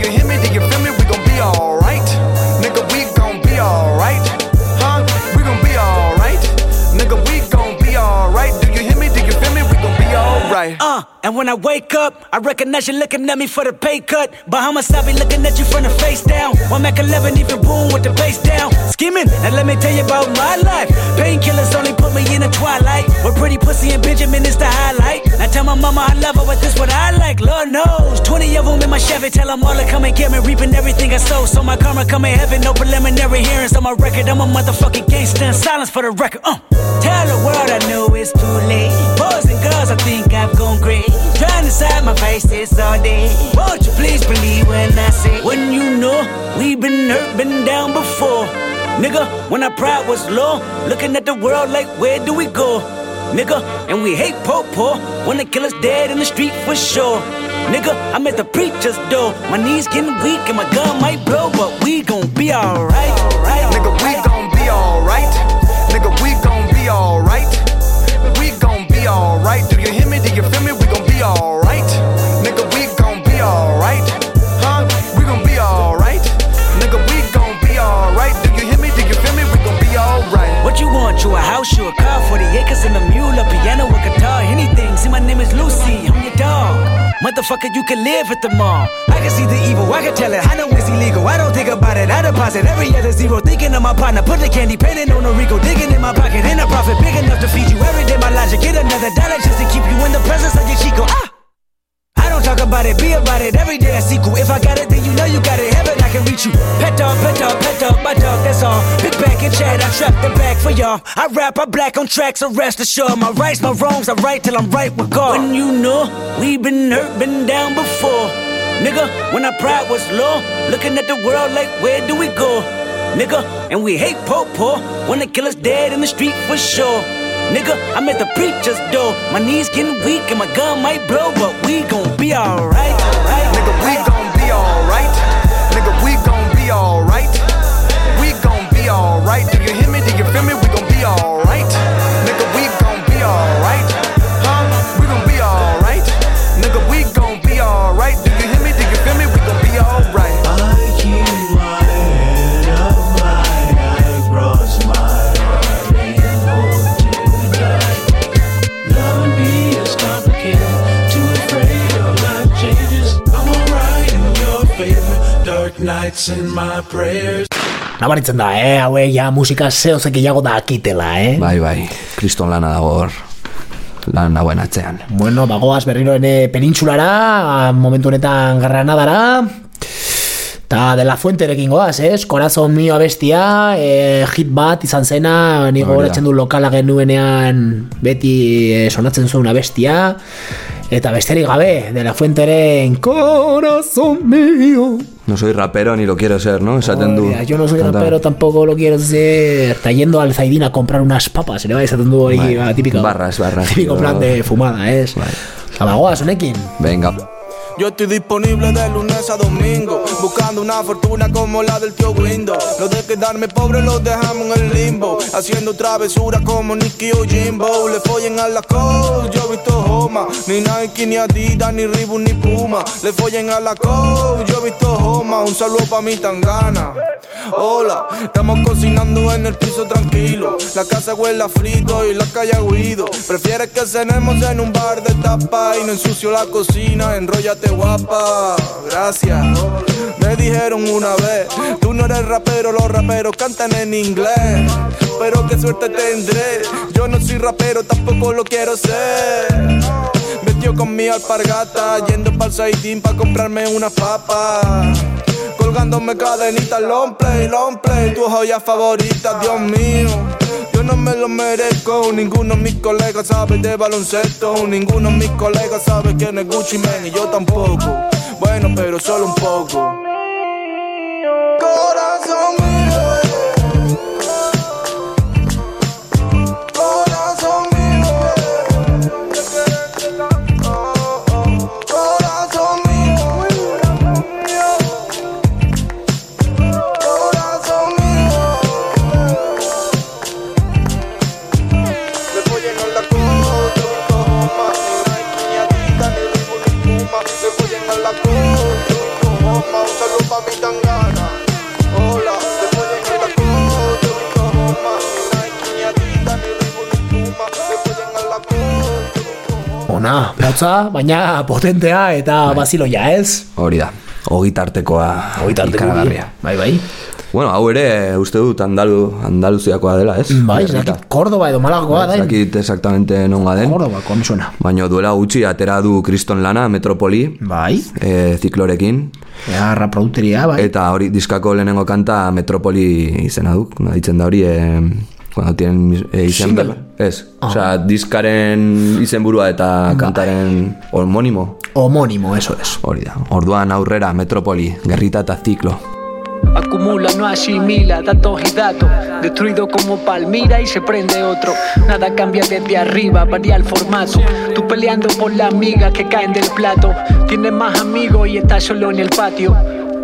Uh, and when I wake up, I recognize you looking at me for the pay cut. Bahamas, I be looking at you from the face down. One Mac 11, even boom with the bass down. Skimming, and let me tell you about my life. Painkillers only put me in the twilight. With pretty pussy and Benjamin is the highlight. I tell my mama I love her, but this what I like. Lord knows. 20 of them in my Chevy, tell them all to come and get me. Reaping everything I sow. So my karma come in heaven, no preliminary hearings on my record. I'm a motherfucking gangster silence for the record. Uh. Tell the world I know it's too late. Girls, I think I've gone crazy. Trying to side my face all day. Won't you please believe when I say, when you know we've been hurt, been down before. Nigga, when our pride was low, looking at the world like, where do we go? Nigga, and we hate po po. Wanna kill us dead in the street for sure. Nigga, I'm at the preacher's door. My knees getting weak and my gun might blow, but we gon' be alright. Nigga, we gon' alright. Do you hear me? Do you feel me? We gon' be alright. Motherfucker, you can live at the mall. I can see the evil, I can tell it. I know it's illegal. I don't think about it. I deposit every other zero. Thinking of my partner, put the candy, painting on a Rico. Digging in my pocket, in a profit big enough to feed you every day. My logic, get another dollar just to keep you in the presence of your Chico. Ah! Don't talk about it, be about it every day. I sequel. If I got it, then you know you got it. Heaven, I can reach you. Pet dog, pet dog, pet dog, my dog, that's all. Big back and chat, I trap the back for y'all. I rap, I black on tracks, so rest assured. My rights, my wrongs, I right till I'm right with God. When you know we been hurt, been down before. Nigga, when our pride was low, looking at the world like, where do we go? Nigga, and we hate po po, wanna kill us dead in the street for sure. Nigga, I'm at the preacher's door. My knees getting weak and my gun might blow, but we gon' be alright. Nigga, we gon' be alright. Nights in my prayers. Nabaritzen da, eh, hauek ja musika zehose gehiago da akitela, eh? Bai, bai, kriston lana dago hor. Lan hauen atzean. Bueno, bagoaz berriro ene penintsulara, momentu honetan Granadara, eta de la fuenterekin goaz, ez? Corazon mio abestia, e, hit bat izan zena, ni gogoratzen du lokala genuenean beti e, sonatzen zuen abestia, eta besterik gabe, de la fuenteren Corazon mio. No soy rapero ni lo quiero ser, ¿no? Esaten du. Oye, yo no soy rapero, tampoco lo quiero ser. Está yendo al Zaidín a comprar unas papas, ere bai, esaten du hori, Bai, ba, típico. barras, barras. Típico plan de fumada? Bai. Zabagoaz, honekin. Venga. Yo estoy disponible de lunes a domingo, buscando una fortuna como la del tío Window. Lo de quedarme pobre lo dejamos en el limbo, haciendo travesuras como Nicky o Jimbo. Le follen a la code, yo he visto Homa, ni Nike, ni Adidas, ni Reebok, ni Puma. Le follen a la code, yo he visto Homa. Un saludo pa' mi tangana. Hola, estamos cocinando en el piso tranquilo. La casa huele a frito y la calle a guido. Prefieres que cenemos en un bar de tapa y no ensucio la cocina. Enróllate guapa, gracias. Me dijeron una vez, tú no eres rapero, los raperos cantan en inglés. Pero qué suerte tendré, yo no soy rapero, tampoco lo quiero ser. Vestido con mi alpargata, yendo pa'l Saidín pa' comprarme una papa. Colgándome cadenita, long play, long play, tu joya favorita, Dios mío. Yo no me lo merezco, ninguno de mis colegas sabe de baloncesto, ninguno de mis colegas sabe quién es Gucci Mane y yo tampoco. Bueno, pero solo un poco. Corazón Ona, motza, baina potentea eta baziloia, ez? Hori da. Ogitartekoa Ogitarteko ikaragarria. Bai, bai. Bueno, hau ere uste dut Andalu, Andaluziakoa dela, ez? Bai, dakit Cordoba edo Malagoa da. Dakit exactamente nonga den. Cordobakoa, mi suena. Baina duela gutxi atera du kriston lana Metropoli. Bai. E, ziklorekin. Ea, raprodukteria, bai. Eta hori diskako lehenengo kanta Metropoli izena du. Ditzen da hori, e, cuando tienen mis- e, izen Single? ber- Ez, osea, diskaren izenburua eta kantaren homónimo. Homónimo, eso es. Hori da. Orduan aurrera Metropoli, gerrita eta ziklo. Acumula, no asimila datos y datos. Destruido como Palmira y se prende otro. Nada cambia desde arriba, varía el formato. Tú peleando por las migas que caen del plato. Tienes más amigos y estás solo en el patio.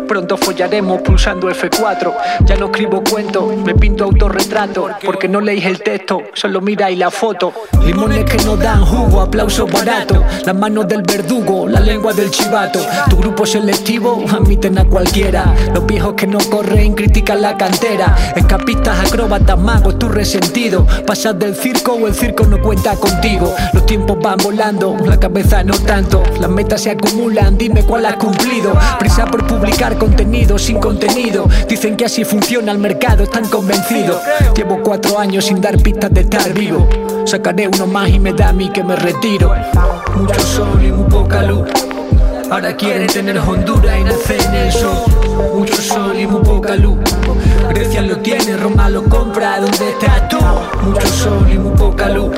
Pronto follaremos pulsando F4. Ya no escribo cuentos, me pinto autorretrato. Porque no leéis el texto, solo miráis la foto. Limones que no dan jugo, aplausos baratos. Las manos del verdugo, la lengua del chivato. Tu grupo selectivo admiten a cualquiera. Los viejos que no corren critican la cantera. Escapistas, acróbatas, magos, tu resentido. Pasas del circo o el circo no cuenta contigo. Los tiempos van volando, la cabeza no tanto. Las metas se acumulan, dime cuál has cumplido. Prisa por publicar contenido sin contenido. Dicen que así funciona el mercado, están convencidos. Llevo cuatro años sin dar pistas de estar vivo. Sacaré uno más y me da a mí que me retiro. Mucho sol y muy poca luz. Ahora quieren tener Honduras y nacer en el sur. Mucho sol y muy poca luz. Grecia lo tiene, Roma lo compra. ¿Dónde estás tú? Mucho sol y muy poca luz.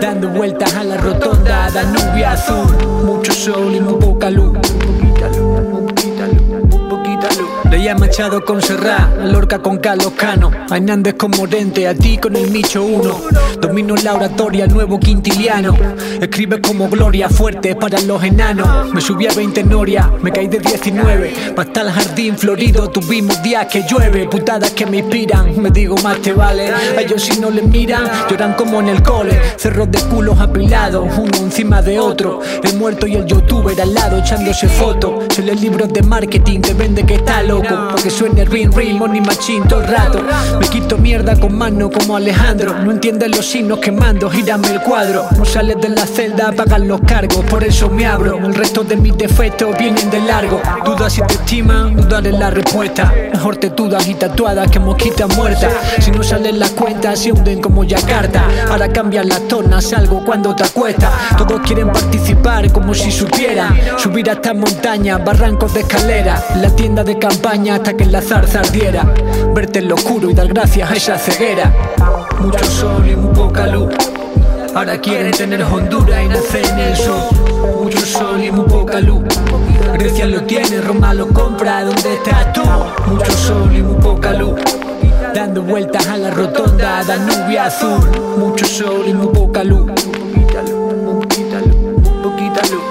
Dando vueltas a la rotonda, Danubio azul. Mucho sol y muy poca luz. Leía Machado con Serrat, Lorca con Carlos Cano, a Hernández con Morente, a ti con el Micho 1. Domino la oratoria, el nuevo quintiliano. Escribe como gloria fuerte para los enanos. Me subí a 20 noria, me caí de 19. Hasta el jardín florido, tuvimos días que llueve. Putadas que me inspiran, me digo más te vale. A ellos si no les miran, lloran como en el cole. Cerros de culos apilados, uno encima de otro. El muerto y el youtuber al lado echándose fotos. Se libros de marketing, te vende que está loco. Pa' que suene ring ring, money machine todo el rato. Me quito mierda con mano como Alejandro. No entiendes los signos que mando, gírame el cuadro. No sales de la celda, pagan los cargos, por eso me abro. El resto de mis defectos vienen de largo. Dudas si te estiman, dudar en la respuesta. Mejor te dudas y tatuadas que mosquita muerta. Si no salen las cuentas, se hunden como Yakarta. Ahora cambian las tornas, salgo cuando te acuestas. Todos quieren participar como si supieran. Subir a esta montaña, barrancos de escalera. La tienda de campaña hasta que la zarza ardiera. Verte en lo oscuro y dar gracias a esa ceguera. Mucho sol y muy poca luz. Ahora quieren tener Honduras y nacer en el sur. Mucho sol y muy poca luz. Grecia lo tiene, Roma lo compra. ¿Dónde estás tú? Mucho sol y muy poca luz. Dando vueltas a la rotonda, Danubio azul. Mucho sol y muy poca luz.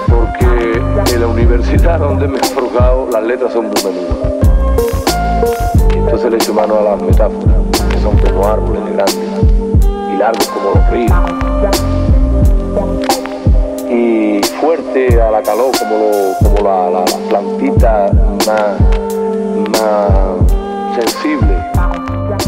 Porque en la universidad donde me he forjado las letras son muy menudas. Le echo mano a las metáforas, que son como árboles de grandes y largos como los ríos. Y fuerte a la calor como, lo- como la, la, la plantita más, más sensible.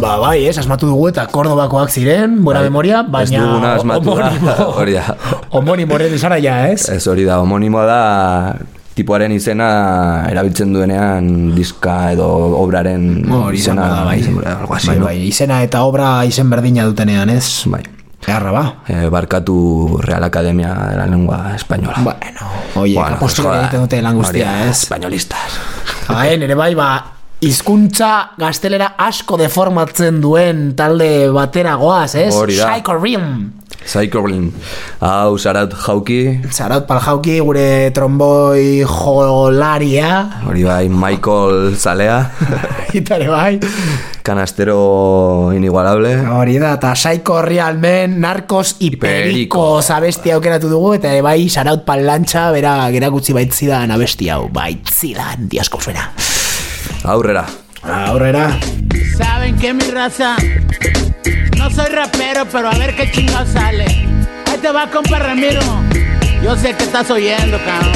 Ba, bai, ez, asmatu dugu eta Kordobakoak ziren, buena Bai, memoria, Ez baina duguna asmatu da, homonimo, (laughs) hori da. homonimoren esara ja, ez? Ez hori da, homonimoa da tipoaren izena erabiltzen duenean diska edo obraren Hori izena, da, bai. izena, algo así, bai, no? bai, izena eta obra izen berdina dutenean, ez? Bai. Garra ba. Eh, barkatu Real Academia de la Lengua Española. Bueno, oie, Bueno, apostolak joder, egiten dute lan guztia, ez? Españolistas. Bai, nere bai, ba, hizkuntza gaztelera asko deformatzen duen talde batera goaz, ez? Hori da. Psycho Rim. Psycho Blin. Hau, Sarat Jauki, Zarat Paljauki, gure tromboi jolaria. hori bai, Michael Zalea, (laughs) Itare bai. Canastero Inigualable, Hori da, eta Psycho Real Men, Narcos y Perico abesti aukeratu dugu, eta bai, Saraut Palantxa, bera, gerakutzi baitzidan abesti hau, baitzidan, diaskofera. aurrera. Aurrera. ¿Saben qué, mi raza? No soy rapero, pero a ver qué chingado sale. Ahí te va, compa Ramiro. Yo sé que estás oyendo, cabrón.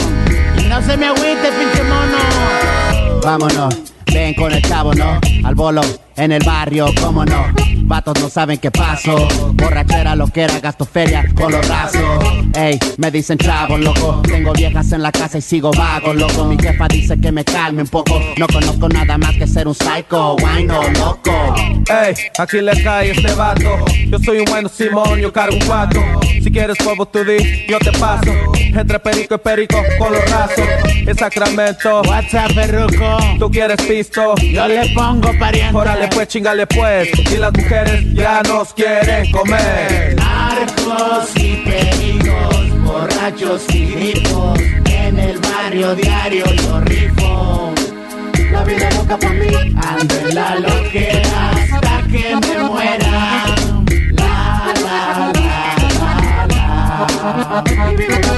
Y no se me agüite, pinche mono. Vámonos, ven con el chavo, ¿no? Al bolo, en el barrio, cómo no. Vatos no saben qué paso. Borrachera, lo que era, gasto feria con los rasos. Ey, me dicen chavo, loco. Tengo viejas en la casa y sigo vago, loco. Mi jefa dice que me calme un poco. No conozco nada más que ser un psycho, guayno, loco. Ey, aquí le cae este vato. Yo soy un bueno Simón, yo cargo un cuatro. Si quieres fuego tú di, yo te paso. Entre perico y perico con los rasos. En Sacramento. WhatsApp, perruco. Tú quieres pisto. Yo le pongo pariente. Órale pues, chingale pues. Y las mujeres ya nos quieren comer. Narcos y pericos, borrachos y grifos. En el barrio diario yo rifo. La vida loca pa' mí. Ando en la loquera hasta que me muera. La, la, la, la, la. Gorda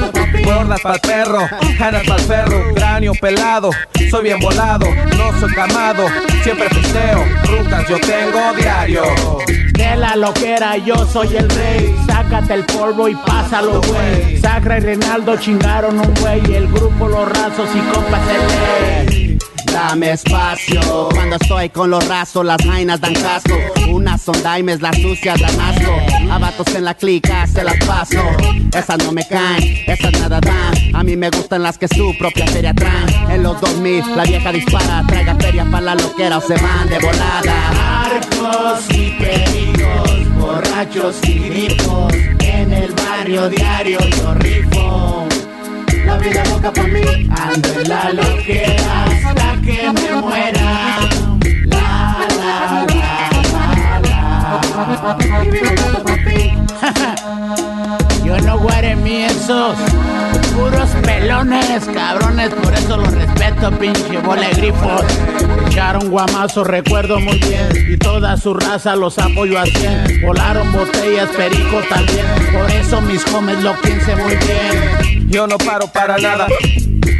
Ganas pa'l perro, ganas pa'l perro, cráneo pelado, soy bien volado, no soy camado, siempre pisteo, rutas yo tengo diario. De la loquera yo soy el rey, sácate el polvo y pásalo, güey. Sacra y Reinaldo chingaron un güey, el grupo Los Rasos y compas el ley. Dame espacio cuando estoy con los rasos, las jainas dan casco. Unas son daimes, las sucias dan asco. A vatos en la clica se las paso. Esas no me caen, esas nada dan. A mí me gustan las que su propia feria traen. En los 2000 la vieja dispara, traiga feria para la loquera o se van de volada. Arcos y pericos, borrachos y grifos. En el barrio diario yo rifo. La vida loca por mí, ando en la loquera que me muera. La, la, la, la. Yo no guaré mí esos puros pelones, cabrones, por eso los respeto, pinche bola grifos. Echaron guamazo, recuerdo muy bien, y toda su raza los apoyo a 100. Volaron botellas, pericos también, por eso mis homies lo piense muy bien. Yo no paro para nada.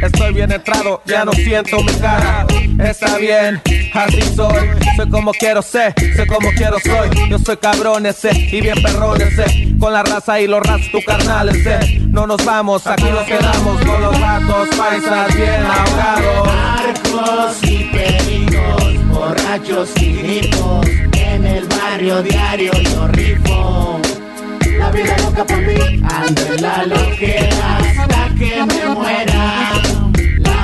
Estoy bien entrado, ya no siento mi cara. Está bien, así soy. Soy como quiero ser, soy como quiero soy. Yo soy cabrón ese y bien perrón ese. Con la raza y los ratos tu carnal ese. No nos vamos, aquí nos quedamos con los ratos paisas bien ahogados. Arcos y pericos, borrachos y grifos. En el barrio diario yo rifo. La vida loca por mí, ando en la loquera que me muera. La,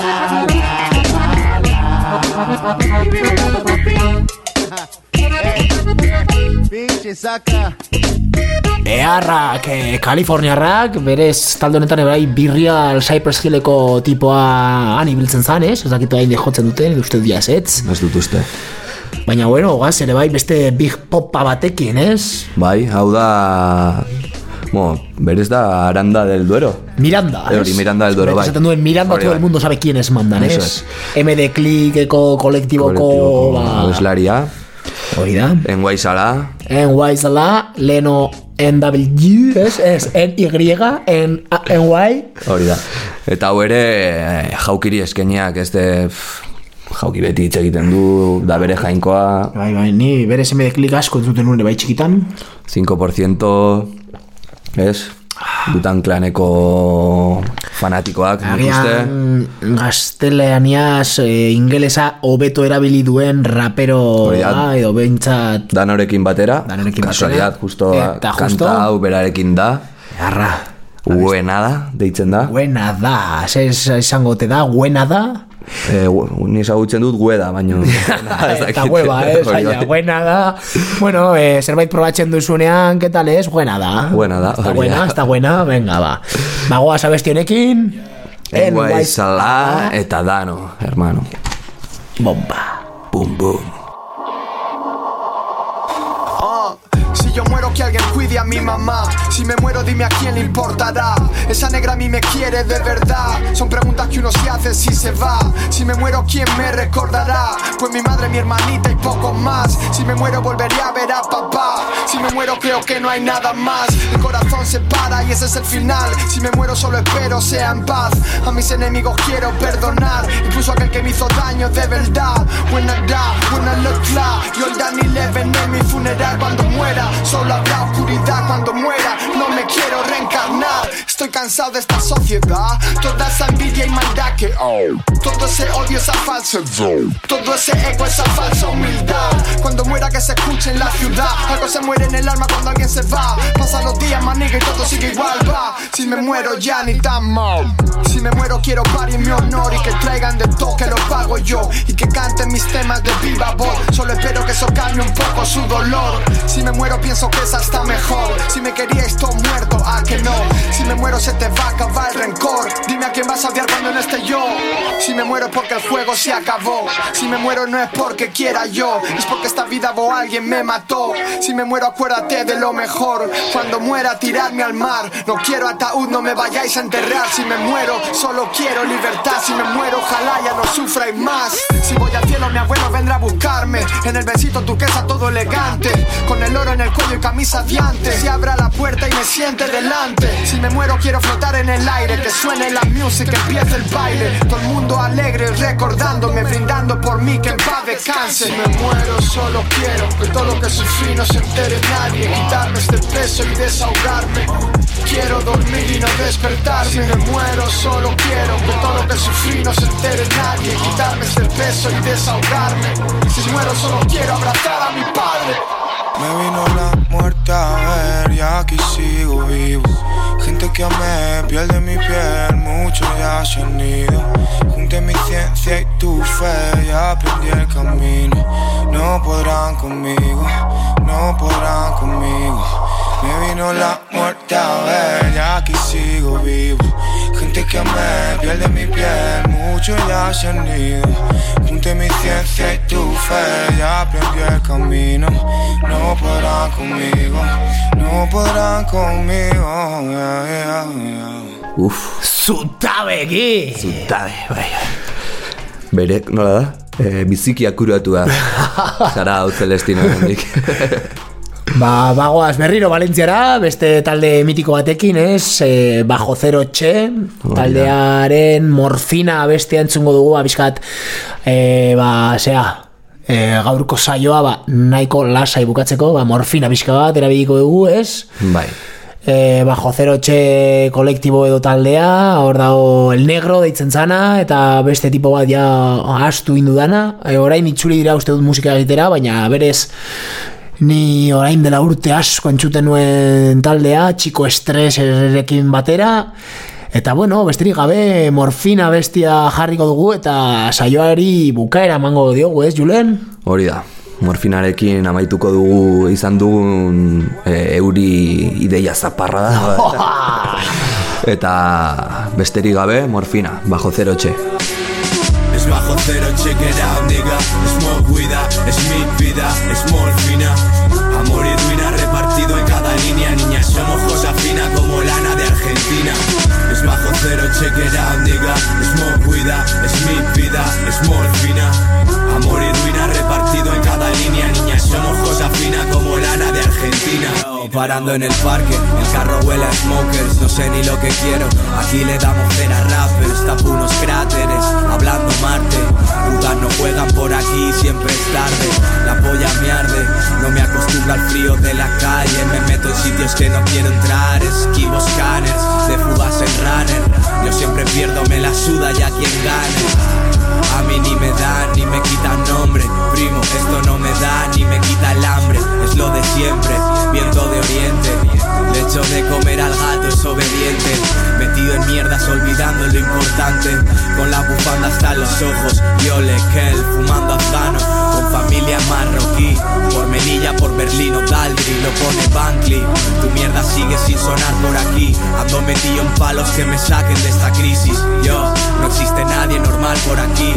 la, la, la, la. Earrak, eh, Kaliforniarrak, berez talde honetan ere bai Birreal Cypress Hilleko tipoa han ibiltzen zan, ez? Ez dakitu hain jotzen duten, uste dut ez? Ez dut uste. Baina, bueno, gaz, ere bai beste big popa batekin, ez? Bai, hau da... Bueno, berez da Aranda del Duero. Miranda, Hori, Miranda del Duero, bai. Esaten duen Miranda, Hori, todo el mundo sabe quiénes mandan, Eso ez? MD Clickeko kolektiboko, Kolektiboko ba... abeslaria. Hori da. En Guaizala. En Waizala, Leno NW, ez? Ez, NY, en, NY. Hori da. Eta hau ere eh, jaukiri eskeneak, ez de... pff, Jauki beti hitz egiten du, da bere jainkoa. Bai, bai, ni bere MD Click asko entzuten nuen bai txikitan. 5% ez? Dutan klaneko fanatikoak, nik uste. Agian gaztelaniaz e, ingelesa hobeto erabili duen rapero da. edo behintzat Danorekin batera, Danorekin kasualidad, batera. justo, Eta justo- kanta hau berarekin da. Arra. Buena da, deitzen da. Buena da, ze izango te da, buena da. Eh, gu- ni ezagutzen dut gueda, baino. (laughs) Eta (laughs) hueva, eh, baina, buena da. Bueno, eh, zerbait probatzen duzunean, ¿qué tal es? Buena da. Buena da, Está buena, está buena, venga, ba. Bagoaz abesti honekin. Enguai Sala eta Dano, hermano. Bomba. Bum, bum. Ah, Si yo muero que alguien cuide a mi mamá Si me muero dime a quién le importará. Esa negra a mí me quiere de verdad. Son preguntas que uno se hace si se va. Si me muero quién me recordará Pues mi madre, mi hermanita y poco más. Si me muero volveré a ver a papá. Si me muero creo que no hay nada más. El corazón se para y ese es el final. Si me muero solo espero sea en paz. A mis enemigos quiero perdonar. Incluso aquel que me hizo daño de verdad. Buena da, buena look Y hoy dan eleven en mi funeral cuando muera. Solo habrá oscuridad cuando muera No me quiero reencarnar. Estoy cansado de esta sociedad. Toda esa envidia y maldad que Todo ese odio, esa falsedad Todo ese ego, esa falsa humildad. Cuando muera que se escuche en la ciudad. Algo se muere en el alma cuando alguien se va. Pasan los días, maniga y todo sigue igual va. Si me muero ya ni tan mal. Si me muero quiero par en mi honor. Y que traigan de todo que lo pago yo. Y que canten mis temas de viva voz. Solo espero que eso calme un poco su dolor. Si me muero pienso que esa está mejor. Si me queríais muerto, ah que no Si me muero se te va a acabar el rencor Dime a quién vas a odiar cuando no esté yo Si me muero es porque el juego se acabó Si me muero no es porque quiera yo Es porque esta vida o alguien me mató Si me muero acuérdate de lo mejor Cuando muera, tiradme al mar. No quiero ataúd, no me vayáis a enterrar. Si me muero, solo quiero libertad. Si me muero, ojalá ya no sufráis más. Si voy al cielo, mi abuelo vendrá a buscarme. En el besito turquesa todo elegante. Con el oro en el cuello y camisa diante. Si abra la puerta y me siente delante. Si me muero, quiero flotar en el aire. Que suene la music, que empiece el baile. Todo el mundo alegre, recordándome, brindando por mí que en paz descanse. Si me muero, solo quiero que todo lo que sufrí no se entere nadie. Quitarme este peso y desahogarme. Quiero dormir y no despertar. Si me muero, solo quiero que todo lo que sufrí no se entere nadie. Quitarme este peso y desahogarme. Si muero, solo quiero abrazar a mi padre. Me vino la muerte a ver y aquí sigo vivo. Gente que amé, piel de mi piel, muchos ya se han ido. Junté mi ciencia y tu fe y aprendí el camino. No podrán conmigo, no podrán conmigo. Me vino la muerte a ver y aquí sigo vivo. Gente que amé, piel de mi piel, muchos ya se han ido. Junté mi ciencia y tu fe y aprendí el camino. No podrán conmigo, no podrán conmigo. yeah, yeah, yeah. Uf. Zutabegi! Zutabe, bai. Bere, nola da? E, biziki akuratua. (laughs) Zara hau celestino hendik. (laughs) Ba, bagoaz berriro Valentziara, beste talde mitiko batekin, ez? E, bajo zero txe, taldearen morfina bestia entzungo dugu, abiskat, e, ba, zea, e, gaurko saioa, ba, nahiko lasai bukatzeko, ba, morfina bizka bat, erabiliko dugu, ez? Bai. e, bajo zero txe kolektibo edo taldea, hor dago el negro deitzen zana, eta beste tipo bat ja astu indudana, e, orain itzuli dira uste dut musika egitera, baina berez ni orain dela urte asko entzuten nuen taldea, txiko estreserekin batera, Eta bueno, besterik gabe morfina bestia jarriko dugu eta saioari bukaera emango diogu, ez, Julen? Hori da. Morfinarekin amaituko dugu izan dugun e, euri ideia zaparra da. (laughs) Eta besterik gabe, morfina, bajo zero txe. Es bajo cero, check it out, nigga. Smoke vida, es mi vida, es morfina. Check it out, nigga. Smoke vida, es mi vida, es morfina. Amor y ruina repartido en cada línea, niña. Somos cosa fina como lana de Argentina. Parando en el parque, el carro huele a smokers, no sé ni lo que quiero. Aquí le damos cera a rappers, tapo unos cráteres, hablando Marte. Putas no juegan por aquí, siempre es tarde. La polla me arde, no me acostumbro al frío de la calle. Me meto en sitios que no quiero entrar, esquivo scanners, de fugas en runner. Yo siempre pierdo, me la suda ya quien gane. A mí ni me dan ni me quitan nombre. Primo, esto no me da ni me quita el hambre. Es lo de siempre, viento de oriente. Le echo de comer al gato, es obediente. Metido en mierdas olvidando lo importante. Con la bufanda hasta los ojos Viole, Kel, fumando afgano familia marroquí. Por Melilla, por Berlín o Daldry Lo pone Bankley Tu mierda sigue sin sonar por aquí. Ando metido en palos que me saquen de esta crisis. Yo, no existe nadie normal por aquí.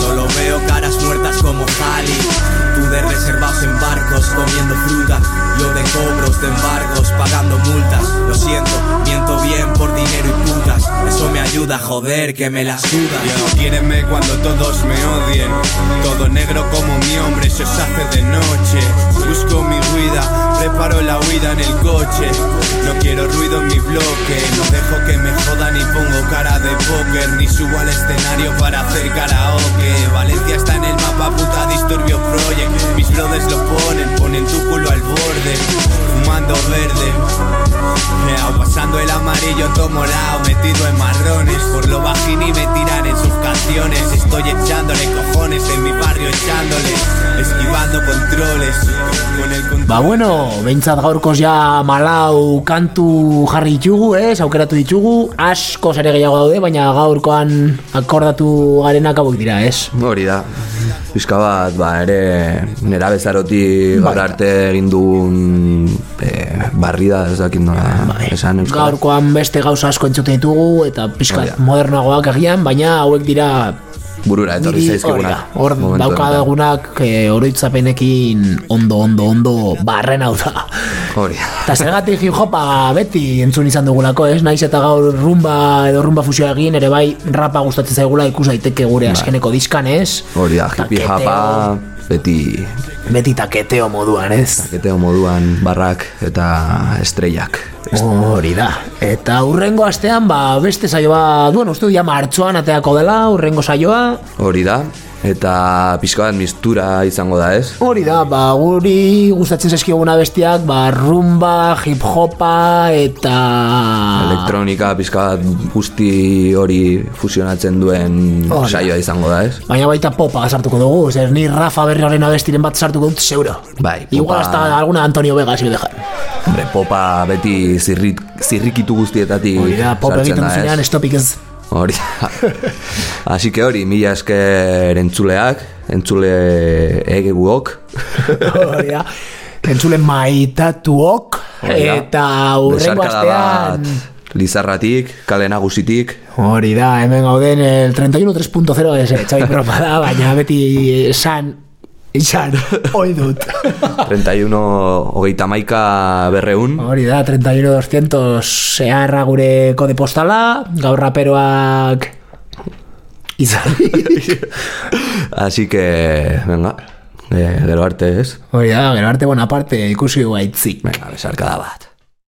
Solo veo caras muertas como Jali Tú de reservados en barcos comiendo fruta. Yo de cobros, de embargos, pagando multas. Lo siento, miento bien por dinero y putas. Eso me ayuda, joder, que me la suda. Yo, quiéreme cuando todos me odien. Todo negro como mi hombre se os hace de noche. Busco mi huida, preparo la huida en el coche. No quiero ruido en mi bloque No dejo que me jodan ni pongo cara de póker. Ni subo al escenario para hacer karaoke. Valencia está en el mapa, puta Disturbio Project. Mis brothers lo ponen, ponen tu culo al borde. Fumando verde. Meao, pasando el amarillo todo morado Metido en marrones. Por lo bajín y me tiran en sus canciones. Estoy echándole cojones en mi barrio echándole Esquivando controles Con el control Ba bueno, behintzat gaurkoz ja malau kantu jarri ditugu, ez, aukeratu ditugu, asko zare gehiago daude, baina gaurkoan akordatu garenak hauek dira, ez? Hori da. Pizka bat, ba, ere nera bezaroti gaur Bai. arte egin dugun e, barrida, ez dakit nola esan euskara. Gaurkoan beste gauza asko entzuten ditugu, eta pixkat modernoagoak agian, baina hauek dira burura etorri zaizkiguna. da, Hor honetan. daukagunak e, oroitzapenekin ondo, ondo, ondo barren hau da. Hori. Eta zergatik hip hopa beti entzun izan dugulako, ez? Naiz eta gaur rumba edo rumba fusioa egin, ere bai rapa gustatzen zaigula ikus daiteke gure Bai. azkeneko diskan, ez? Hori da, hippie Taketeo. Beti Beti taketeo moduan, ez? taketeo moduan barrak eta estrellak. Hori da. Eta urrengo astean, ba, beste saioa, duen uste du ja martxoan ateako dela, urrengo saioa. Hori da, eta pixka bat mistura izango da ez? Hori da, ba, guri gustatzen zaizkiguna bestiak, ba, rumba, hip hopa, eta... Elektronika pixka bat guzti hori fusionatzen duen Hori da. saioa izango da ez? Baina baita popa sartuko dugu, zer ni Rafa berriaren abestiren bat sartuko dut, seguro. Bai, Igual hasta alguna Antonio Vega si me dejan. Hombre, popa beti zirrit, zirrikitu guztietatik Hori da, pop sartzen egiten duzunean, estopik ez. Hori da. Así que hori, mila esker entzuleak, entzule egeguok. Hori da. Entzule maitatuok, eta urrengo astean... Lizarratik, kale nagusitik. Hori da, hemen gauden el 31 3.0 ez, eh, txai broma da, baina beti san, san, oi dut. (laughs) 31 hogeita maika berreun. Hori da, 31 200 zeharra gure kode postala, gaur raperoak izan. (laughs) Así que, venga, eh, gero arte ez. Hori da, gero arte bona parte ikusi guaitzik. Venga, besarkada bat.